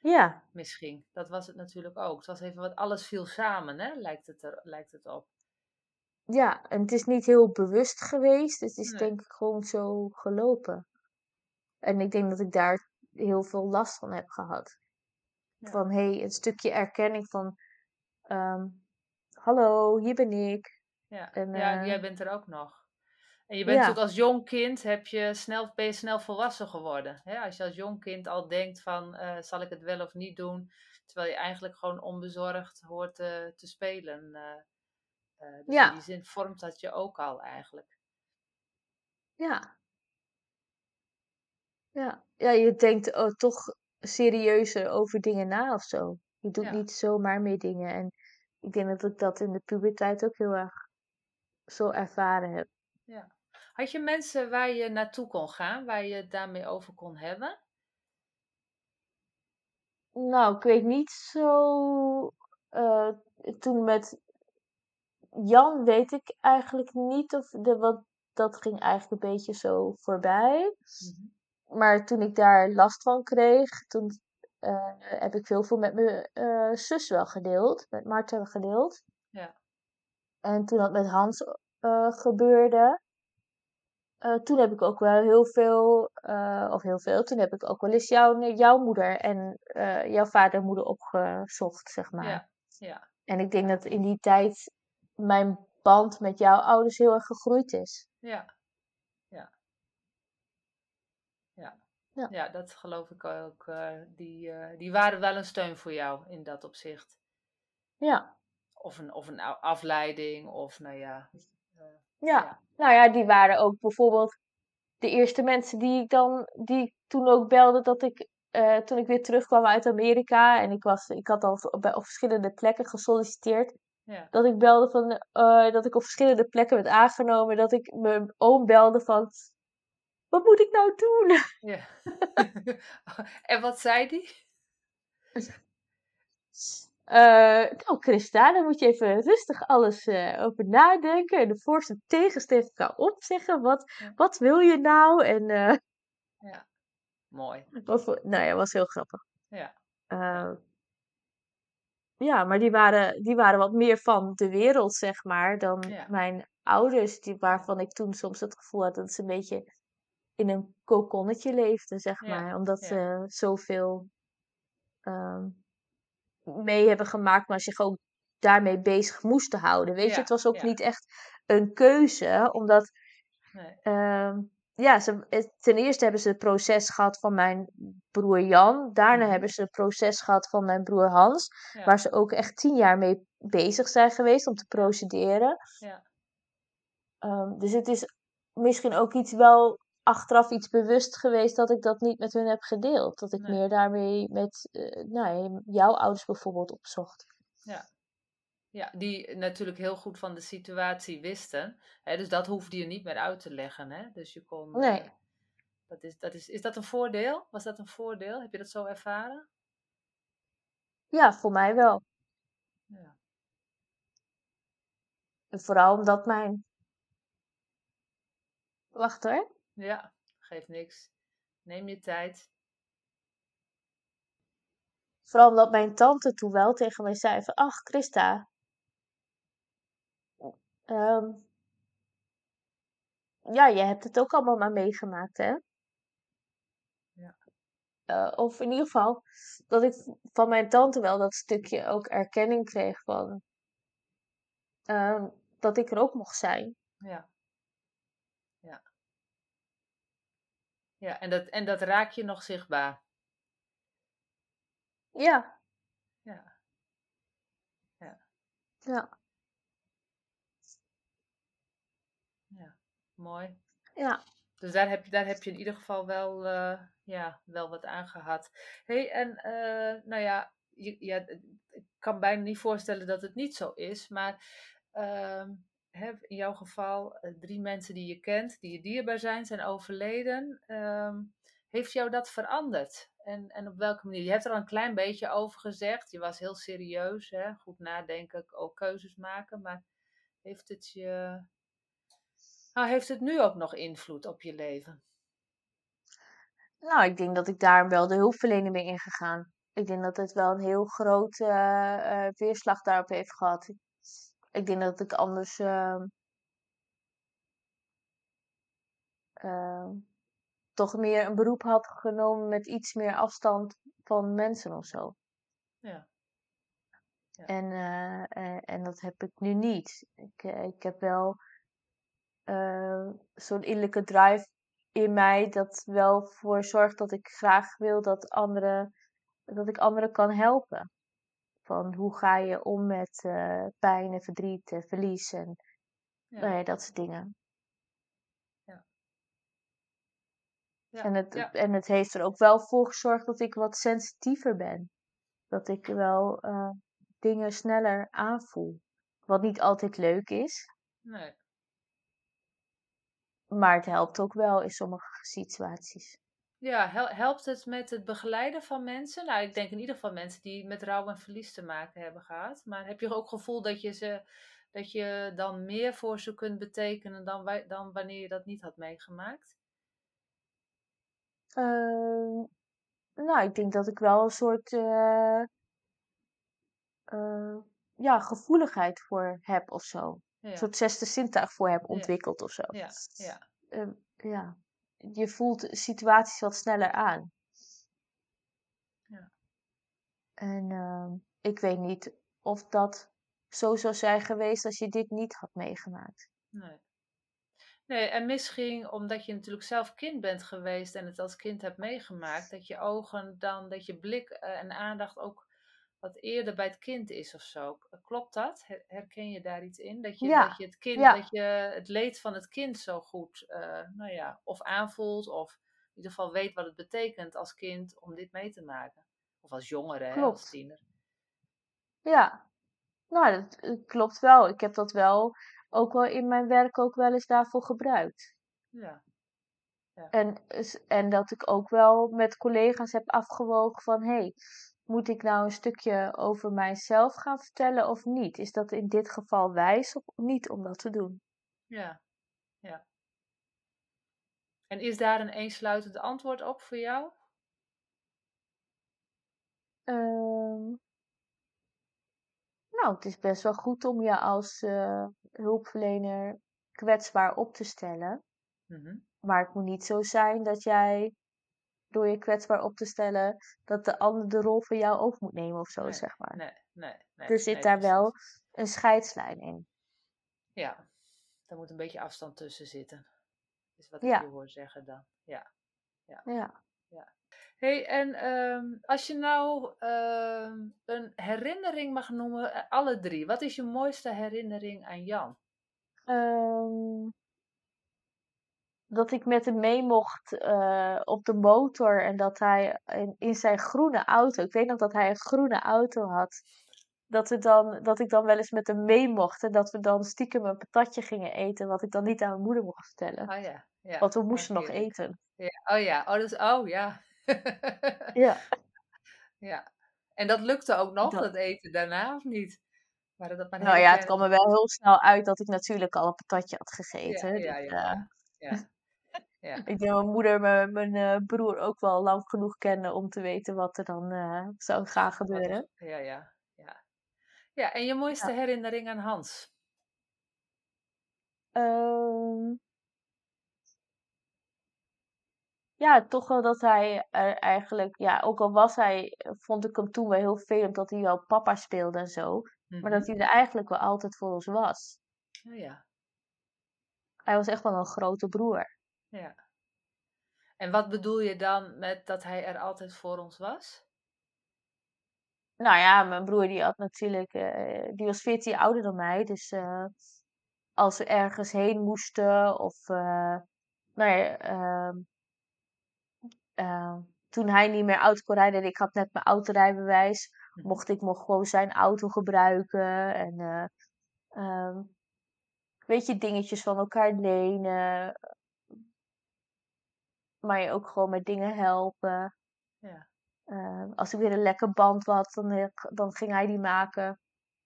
Ja, misschien. Dat was het natuurlijk ook. Het was even wat, alles viel samen, hè? Lijkt het, er, lijkt het op. ja, en het is niet heel bewust geweest. Het is Nee. denk ik gewoon zo gelopen. En ik denk dat ik daar heel veel last van heb gehad. Ja. Van hé, hey, een stukje erkenning van ehm, hallo, hier ben ik. Ja, En, ja eh, jij bent er ook nog. En je bent Ja. natuurlijk als jong kind, heb je snel, ben je snel volwassen geworden. Hè? Als je als jong kind al denkt van, eh, zal ik het wel of niet doen? Terwijl je eigenlijk gewoon onbezorgd hoort te te spelen. eh. Eh, dus Ja. in die zin vormt dat je ook al eigenlijk. Ja. Ja, ja je denkt oh, toch serieuzer over dingen na of zo. Je doet Ja. niet zomaar meer dingen. En ik denk dat ik dat in de puberteit ook heel erg zo ervaren heb. Had je mensen waar je naartoe kon gaan, waar je het daarmee over kon hebben? Nou, ik weet niet zo. eh, toen met Jan weet ik eigenlijk niet of de, wat dat ging eigenlijk een beetje zo voorbij. Maar toen ik daar last van kreeg, toen eh, heb ik heel veel met mijn eh, zus wel gedeeld, met Marta gedeeld. Ja. En toen dat met Hans gebeurde, eh, toen heb ik ook wel heel veel, eh, of heel veel, toen heb ik ook wel eens jouw, jouw moeder en eh, jouw vader en moeder opgezocht, zeg maar. Ja, ja, En ik denk dat in die tijd mijn band met jouw ouders heel erg gegroeid is. ja, ja. Ja, Ja. ja dat geloof ik ook. die, die waren wel een steun voor jou in dat opzicht. Ja. Of een, of een afleiding, of nou ja. Ja, Ja. Nou ja, die waren ook bijvoorbeeld de eerste mensen die ik dan, die ik toen ook belde dat ik, eh, toen ik weer terugkwam uit Amerika en ik was, ik had al op, op verschillende plekken gesolliciteerd, ja, dat ik belde van, eh, dat ik op verschillende plekken werd aangenomen, dat ik mijn oom belde van, wat moet ik nou doen? (laughs) ja. (laughs) en wat zei die? (laughs) Nou, Christa, daar moet je even rustig alles eh, over nadenken en de voorste tegens tegen elkaar opzeggen. Wat, wat wil je nou? En eh, Ja. mooi. Wat nou ja, was heel grappig. Ja. Ja, maar die waren, die waren wat meer van de wereld, zeg maar, dan Ja. mijn ouders, die, waarvan ik toen soms het gevoel had dat ze een beetje in een kokonnetje leefden, zeg Ja, maar. Omdat ja. ze zoveel ehm, mee hebben gemaakt, maar zich ook daarmee bezig moesten houden. Weet Ja, je, het was ook ja. niet echt een keuze, omdat Nee. Ehm, ja, ze, ten eerste hebben ze het proces gehad van mijn broer Jan. Daarna Mhm. hebben ze het proces gehad van mijn broer Hans. Ja. Waar ze ook echt tien jaar mee bezig zijn geweest om te procederen. Ja. Ehm, dus het is misschien ook iets wel achteraf iets bewust geweest dat ik dat niet met hun heb gedeeld. Dat ik Nee. meer daarmee met eh, nou, ja, jouw ouders bijvoorbeeld opzocht. Ja, die natuurlijk heel goed van de situatie wisten. Hè, dus dat hoefde je niet meer uit te leggen. Hè? Dus je kon. Nee. eh, dat is, dat is, is dat een voordeel? Was dat een voordeel? Heb je dat zo ervaren? Ja, voor mij wel. Ja. En vooral omdat mijn. Wacht hoor. Ja, geeft niks. Neem je tijd. Vooral omdat mijn tante toen wel tegen mij zei van... Ach, Christa. ehm, ja, je hebt het ook allemaal maar meegemaakt, hè? Ja. Eh, of in ieder geval dat ik van mijn tante wel dat stukje ook erkenning kreeg van... ehm, dat ik er ook mocht zijn. Ja. Ja, en dat, en dat raak je nog zichtbaar. Ja, Ja. Ja. ja, Ja. Mooi. ja. Dus daar heb je, daar heb je in ieder geval wel, eh, ja, wel wat aan gehad. hey, en eh, nou ja, je, ja, ik kan bijna niet voorstellen dat het niet zo is, maar ehm, in jouw geval, eh, drie mensen die je kent, die je dierbaar zijn, zijn overleden. Ehm, heeft jou dat veranderd? En, en op welke manier? Je hebt er al een klein beetje over gezegd. Je was heel serieus, hè? goed nadenken, ook keuzes maken. Maar heeft het je. Nou, heeft het nu ook nog invloed op je leven? Nou, ik denk dat ik daar wel de hulpverlening mee ingegaan. Ik denk dat het wel een heel grote eh, eh, weerslag daarop heeft gehad. Ik denk dat ik anders ehm, ehm, toch meer een beroep had genomen met iets meer afstand van mensen of zo. Ja. Ja. En, eh, eh, en dat heb ik nu niet. Ik, eh, ik heb wel eh, zo'n innerlijke drive in mij dat wel voor zorgt dat ik graag wil dat anderen, dat ik anderen kan helpen. Van hoe ga je om met eh, pijn en verdriet en verlies en Ja. nou ja, dat soort dingen. Ja, En, het, en het heeft er ook wel voor gezorgd dat ik wat sensitiever ben. Dat ik wel eh, dingen sneller aanvoel. Wat niet altijd leuk is, Nee. maar het helpt ook wel in sommige situaties. Ja, hel- helpt het met het begeleiden van mensen? Nou, ik denk in ieder geval mensen die met rouw en verlies te maken hebben gehad. Maar heb je ook gevoel dat je, ze, dat je dan meer voor ze kunt betekenen dan, dan wanneer je dat niet had meegemaakt? Ehm, nou, ik denk dat ik wel een soort eh, eh, ja, gevoeligheid voor heb of zo. Ja, Een soort zesde zintuig voor heb Ja. ontwikkeld of zo. ja, ja. Ehm, ja. Je voelt situaties wat sneller aan. Ja. En ehm, ik weet niet of dat zo zou zijn geweest als je dit niet had meegemaakt. Nee. Nee, en misschien omdat je natuurlijk zelf kind bent geweest en het als kind hebt meegemaakt, dat je ogen dan, dat je blik eh, en aandacht ook wat eerder bij het kind is of zo. Klopt dat? Her- Herken je daar iets in? Dat je, Ja, dat je het kind, ja. dat je het leed van het kind zo goed, eh, nou ja, of aanvoelt of in ieder geval weet wat het betekent als kind om dit mee te maken. Of als jongere, hè, als tiener. Ja, nou, dat eh, klopt wel. Ik heb dat wel ook wel in mijn werk ook wel eens daarvoor gebruikt. Ja, En, s- en dat ik ook wel met collega's heb afgewogen van, hé, hey, moet ik nou een stukje over mijzelf gaan vertellen of niet? Is dat in dit geval wijs of niet om dat te doen? ja, ja. En is daar een eensluitend antwoord op voor jou? Ehm, nou, het is best wel goed om je als uh, hulpverlener kwetsbaar op te stellen. Mhm. Maar het moet niet zo zijn dat jij door je kwetsbaar op te stellen, dat de ander de rol van jou over moet nemen of zo, Nee, zeg maar. nee, nee, nee. er zit nee, daar precies. wel een scheidslijn in. Ja, daar moet een beetje afstand tussen zitten. Is wat Ja. ik je hoor zeggen dan. Ja. Ja. hey, en ehm, als je nou ehm, een herinnering mag noemen, eh, alle drie. Wat is je mooiste herinnering aan Jan? Ehm, dat ik met hem mee mocht eh, op de motor en dat hij in, in zijn groene auto, ik weet nog dat hij een groene auto had, dat, we dan, dat ik dan wel eens met hem mee mocht en dat we dan stiekem een patatje gingen eten, wat ik dan niet aan mijn moeder mocht vertellen. Oh ja. ja. Want we moesten nog eten. Ja. Oh ja, oh, dus, oh ja. (laughs) Ja, ja. En dat lukte ook nog, Dat- dat eten daarna, of niet? Waren dat maar nou ja, het kwam er wel heel snel uit dat ik natuurlijk al een patatje had gegeten. Ja, ja, dus, eh, ja. Ja. Ik denk dat mijn moeder mijn, mijn eh, broer ook wel lang genoeg kende om te weten wat er dan eh, zou gaan gebeuren. Ja, ja, ja. Ja, en je mooiste herinnering aan Hans? Ehm, ja, toch wel dat hij er eigenlijk, ja, ook al was hij, vond ik hem toen wel heel vervelend dat hij wel papa speelde en zo, maar Mhm. dat hij er eigenlijk wel altijd voor ons was. Oh ja, Hij was echt wel een grote broer. Ja. En wat bedoel je dan met dat hij er altijd voor ons was? Nou ja, mijn broer die had natuurlijk, eh, die was 14 jaar ouder dan mij. Dus eh, als we ergens heen moesten of, eh, nou ja, ehm, toen hij niet meer auto kon rijden en ik had net mijn autorijbewijs, Mhm. mocht ik nog gewoon zijn auto gebruiken. En eh, ehm, weet je, dingetjes van elkaar lenen. Maar je ook gewoon met dingen helpen. Ja, Eh, als ik weer een lekker band had, dan, dan ging hij die maken.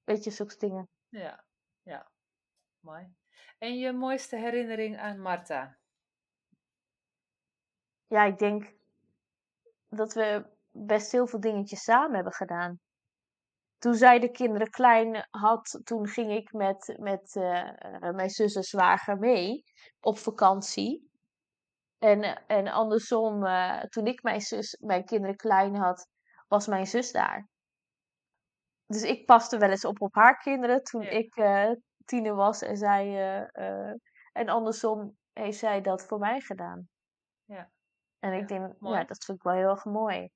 Weet je, zulke dingen. ja, ja. Mooi. En je mooiste herinnering aan Marta? Ja, ik denk dat we best heel veel dingetjes samen hebben gedaan. Toen zij de kinderen klein had, toen ging ik met, met eh, eh, mijn zus en zwager mee op vakantie. En, en andersom, eh, toen ik mijn, zus, mijn kinderen klein had, was mijn zus daar. Dus ik paste wel eens op op haar kinderen toen Ja. ik tiener was en zij. eh, en andersom heeft zij dat voor mij gedaan. Ja. En Ja, ik denk, mooi. ja, dat vind ik wel heel erg mooi.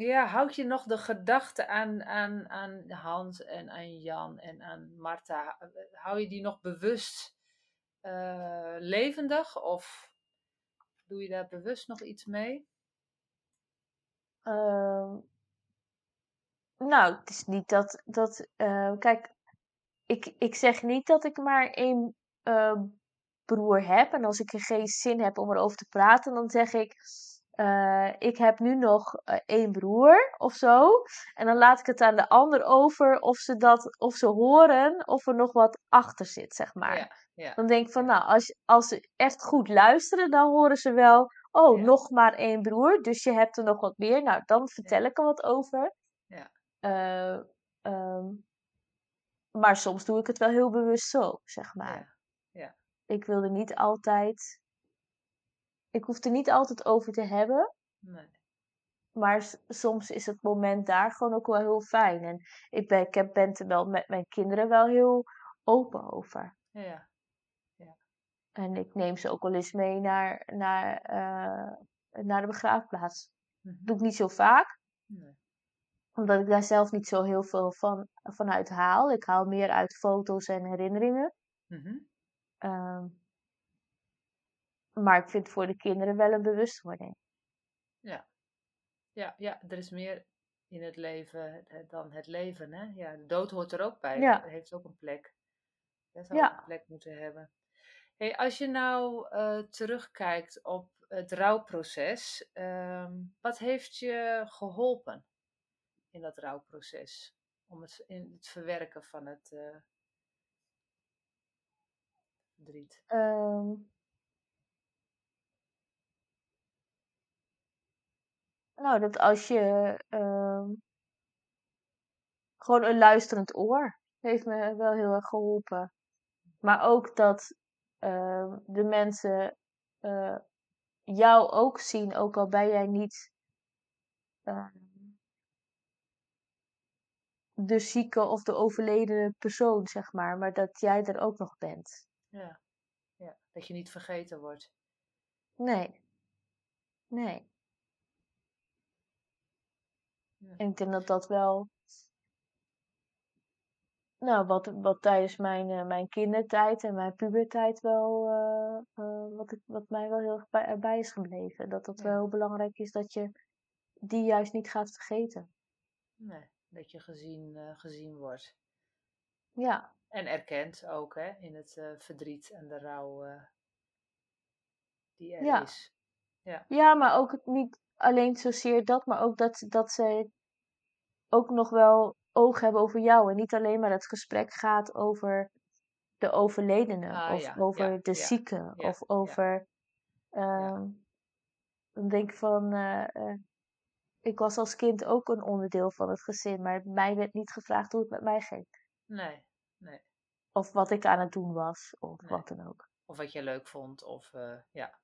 Ja, houd je nog de gedachte aan, aan, aan Hans en aan Jan en aan Marta? Hou je die nog bewust eh, levendig of doe je daar bewust nog iets mee? Ehm, nou, het is niet dat. dat eh, kijk, ik, ik zeg niet dat ik maar één eh, broer heb. En als ik er geen zin heb om erover te praten, dan zeg ik. Eh, ik heb nu nog eh, één broer of zo. En dan laat ik het aan de ander over of ze, dat, of ze horen of er nog wat achter zit, zeg maar. Ja, ja, Dan denk ik van, nou, als, als ze echt goed luisteren, dan horen ze wel, oh, Ja. nog maar één broer, dus je hebt er nog wat meer. Nou, dan vertel ik er wat over. Ja. Eh, ehm, maar soms doe ik het wel heel bewust zo, zeg maar. Ja, ja. Ik wil er niet altijd, ik hoef er niet altijd over te hebben, nee. maar soms is het moment daar gewoon ook wel heel fijn. En ik ben, ik heb, ben er wel met mijn kinderen wel heel open over. Ja, En ik neem ze ook wel eens mee naar, naar, eh, naar de begraafplaats. mhm, doe ik niet zo vaak, nee. omdat ik daar zelf niet zo heel veel van, vanuit haal. Ik haal meer uit foto's en herinneringen. Ehm, maar ik vind het voor de kinderen wel een bewustwording. Ja. Ja, ja, er is meer in het leven dan het leven, hè? Ja, de dood hoort er ook bij. Ja. Heeft ook een plek. Dat zou Ja. een plek moeten hebben. Hey, als je nou eh, terugkijkt op het rouwproces, ehm, wat heeft je geholpen in dat rouwproces? Om het, in het verwerken van het uh, verdriet. Ehm, nou, dat als je ehm, gewoon een luisterend oor heeft me wel heel erg geholpen. Maar ook dat uh, de mensen uh, jou ook zien, ook al ben jij niet uh, de zieke of de overledene persoon, zeg maar, maar dat jij er ook nog bent. Ja, ja. dat je niet vergeten wordt. Nee. Nee. Ja. En ik denk dat dat wel nou, wat, wat tijdens mijn, uh, mijn kindertijd en mijn pubertijd wel, uh, uh, wat, ik, wat mij wel heel erg bij, erbij is gebleven. Dat ja. wel heel belangrijk is dat je die juist niet gaat vergeten. Nee, dat je gezien, gezien wordt. Ja. En erkend ook, hè, in het verdriet en de rouw die er ja. is. Ja. ja, maar ook het niet alleen zozeer dat, maar ook dat, dat ze ook nog wel oog hebben over jou. En niet alleen maar het gesprek gaat over de overledene. Ah, of ja, over ja, de ja, zieke. of over... Ehm, Dan denk ik van... eh, eh, ik was als kind ook een onderdeel van het gezin. Maar mij werd niet gevraagd hoe het met mij ging. Nee, nee. Of wat ik aan het doen was. Of Nee. wat dan ook. Of wat je leuk vond. Of, eh, ja.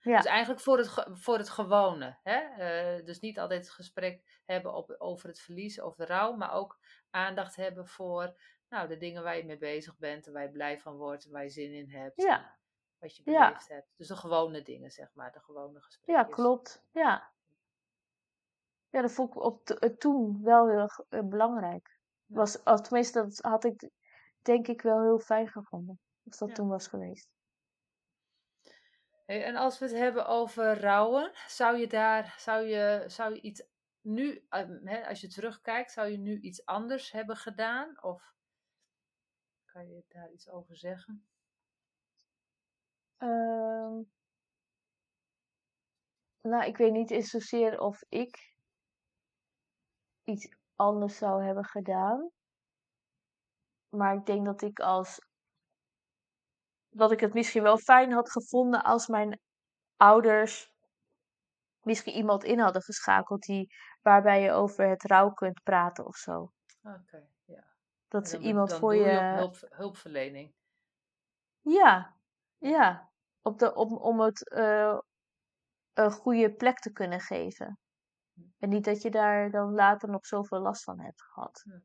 Ja, Dus eigenlijk voor het, voor het gewone. Hè? Eh, dus niet altijd het gesprek hebben op, over het verlies of de rouw, maar ook aandacht hebben voor nou, de dingen waar je mee bezig bent en waar je blij van wordt en waar je zin in hebt. Ja. Wat je Ja. beleefd hebt. Dus de gewone dingen, zeg maar, de gewone ja gesprekjes. klopt. Ja. Ja, dat vond ik op eh, toen wel heel erg eh, belangrijk. Ja. Was, of tenminste, dat had ik denk ik wel heel fijn gevonden. Als dat Ja. toen was geweest. En als we het hebben over rouwen, zou je daar, zou je, zou je iets nu, ehm, als je terugkijkt, zou je nu iets anders hebben gedaan? Of kan je daar iets over zeggen? Ehm, nou, ik weet niet eens zozeer of ik iets anders zou hebben gedaan. Maar ik denk dat ik als. Dat ik het misschien wel fijn had gevonden als mijn ouders misschien iemand in hadden geschakeld die, waarbij je over het rouw kunt praten of zo. Oké, ja. Dat ze dan, iemand dan voor je hulp, hulpverlening. Ja, ja. Op de, om, om het eh, een goede plek te kunnen geven. En niet dat je daar dan later nog zoveel last van hebt gehad. Ja.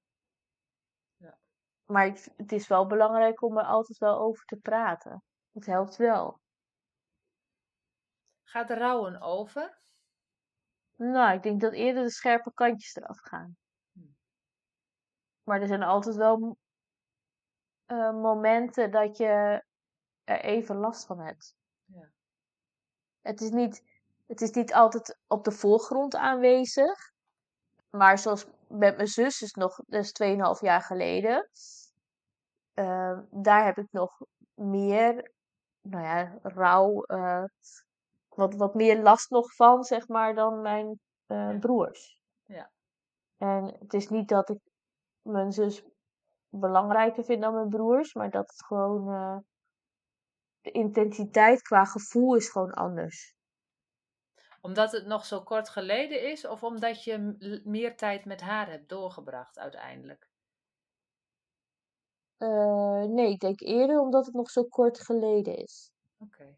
Maar ik, het is wel belangrijk om er altijd wel over te praten. Het helpt wel. Gaat rouwen over? Nou, ik denk dat eerder de scherpe kantjes eraf gaan. Hm. Maar er zijn altijd wel eh, momenten dat je er even last van hebt. Ja. Het is niet, het is niet altijd op de voorgrond aanwezig. Maar zoals met mijn zus, is nog, dat is 2,5 jaar geleden. eh, daar heb ik nog meer, nou ja, rouw, eh, wat, wat meer last nog van, zeg maar, dan mijn eh, broers. Ja. En het is niet dat ik mijn zus belangrijker vind dan mijn broers, maar dat het gewoon, eh, de intensiteit qua gevoel is gewoon anders. Omdat het nog zo kort geleden is, of omdat je meer tijd met haar hebt doorgebracht uiteindelijk? Eh, nee, ik denk eerder omdat het nog zo kort geleden is. Oké.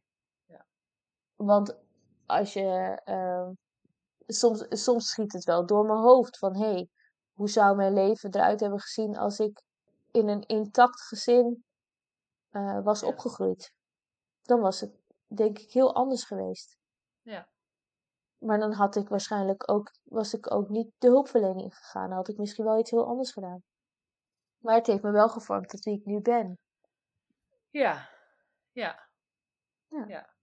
Want als je. ehm, soms, soms schiet het wel door mijn hoofd van hé, hey, hoe zou mijn leven eruit hebben gezien als ik in een intact gezin eh, was Ja. opgegroeid? Dan was het denk ik heel anders geweest. Ja. Maar dan had ik waarschijnlijk ook, was ik ook niet de hulpverlening gegaan. Dan had ik misschien wel iets heel anders gedaan. Maar het heeft me wel gevormd tot wie ik nu ben. Ja. Ja. Ja. Ja.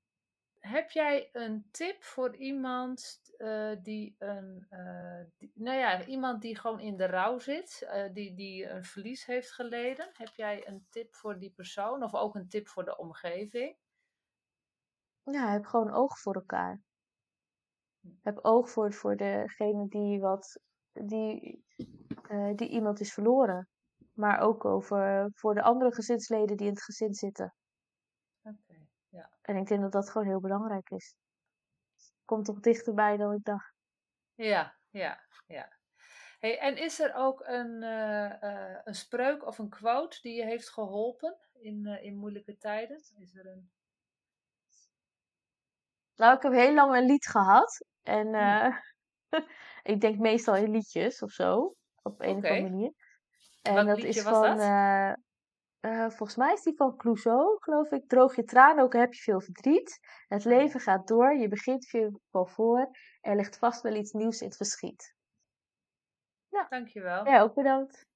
Heb jij een tip voor iemand eh, die een, eh, die- nou ja, iemand die gewoon in de rouw zit, eh, die, die een verlies heeft geleden? Heb jij een tip voor die persoon of ook een tip voor de omgeving? Ja, heb gewoon oog voor elkaar. Heb oog voor, voor degene die wat die, eh, die iemand is verloren. Maar ook over voor de andere gezinsleden die in het gezin zitten. Oké, ja. En ik denk dat dat gewoon heel belangrijk is. Komt toch dichterbij dan ik dacht. Ja, ja, ja. Hey, en is er ook een, eh, eh, een spreuk of een quote die je heeft geholpen in, in moeilijke tijden? Is er een... Nou, ik heb heel lang een lied gehad. En eh, (laughs) ik denk meestal in liedjes of zo. Op een of andere manier. En Welk dat is van, dat? eh, eh, volgens mij is die van Clouseau, geloof ik. Droog je tranen, ook al heb je veel verdriet. Het ja. leven gaat door, je begint weer van voor. Er ligt vast wel iets nieuws in het verschiet. Dankjewel. Ja, ook bedankt.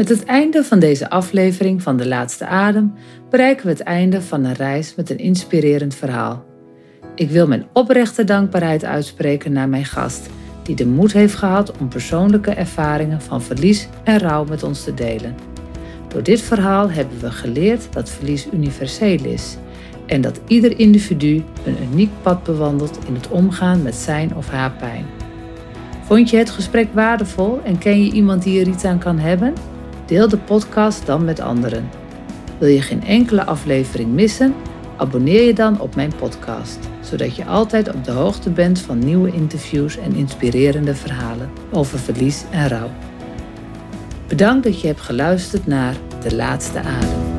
Met het einde van deze aflevering van De Laatste Adem bereiken we het einde van een reis met een inspirerend verhaal. Ik wil mijn oprechte dankbaarheid uitspreken naar mijn gast, die de moed heeft gehad om persoonlijke ervaringen van verlies en rouw met ons te delen. Door dit verhaal hebben we geleerd dat verlies universeel is en dat ieder individu een uniek pad bewandelt in het omgaan met zijn of haar pijn. Vond je het gesprek waardevol en ken je iemand die er iets aan kan hebben? Deel de podcast dan met anderen. Wil je geen enkele aflevering missen? Abonneer je dan op mijn podcast, zodat je altijd op de hoogte bent van nieuwe interviews en inspirerende verhalen over verlies en rouw. Bedankt dat je hebt geluisterd naar De Laatste Adem.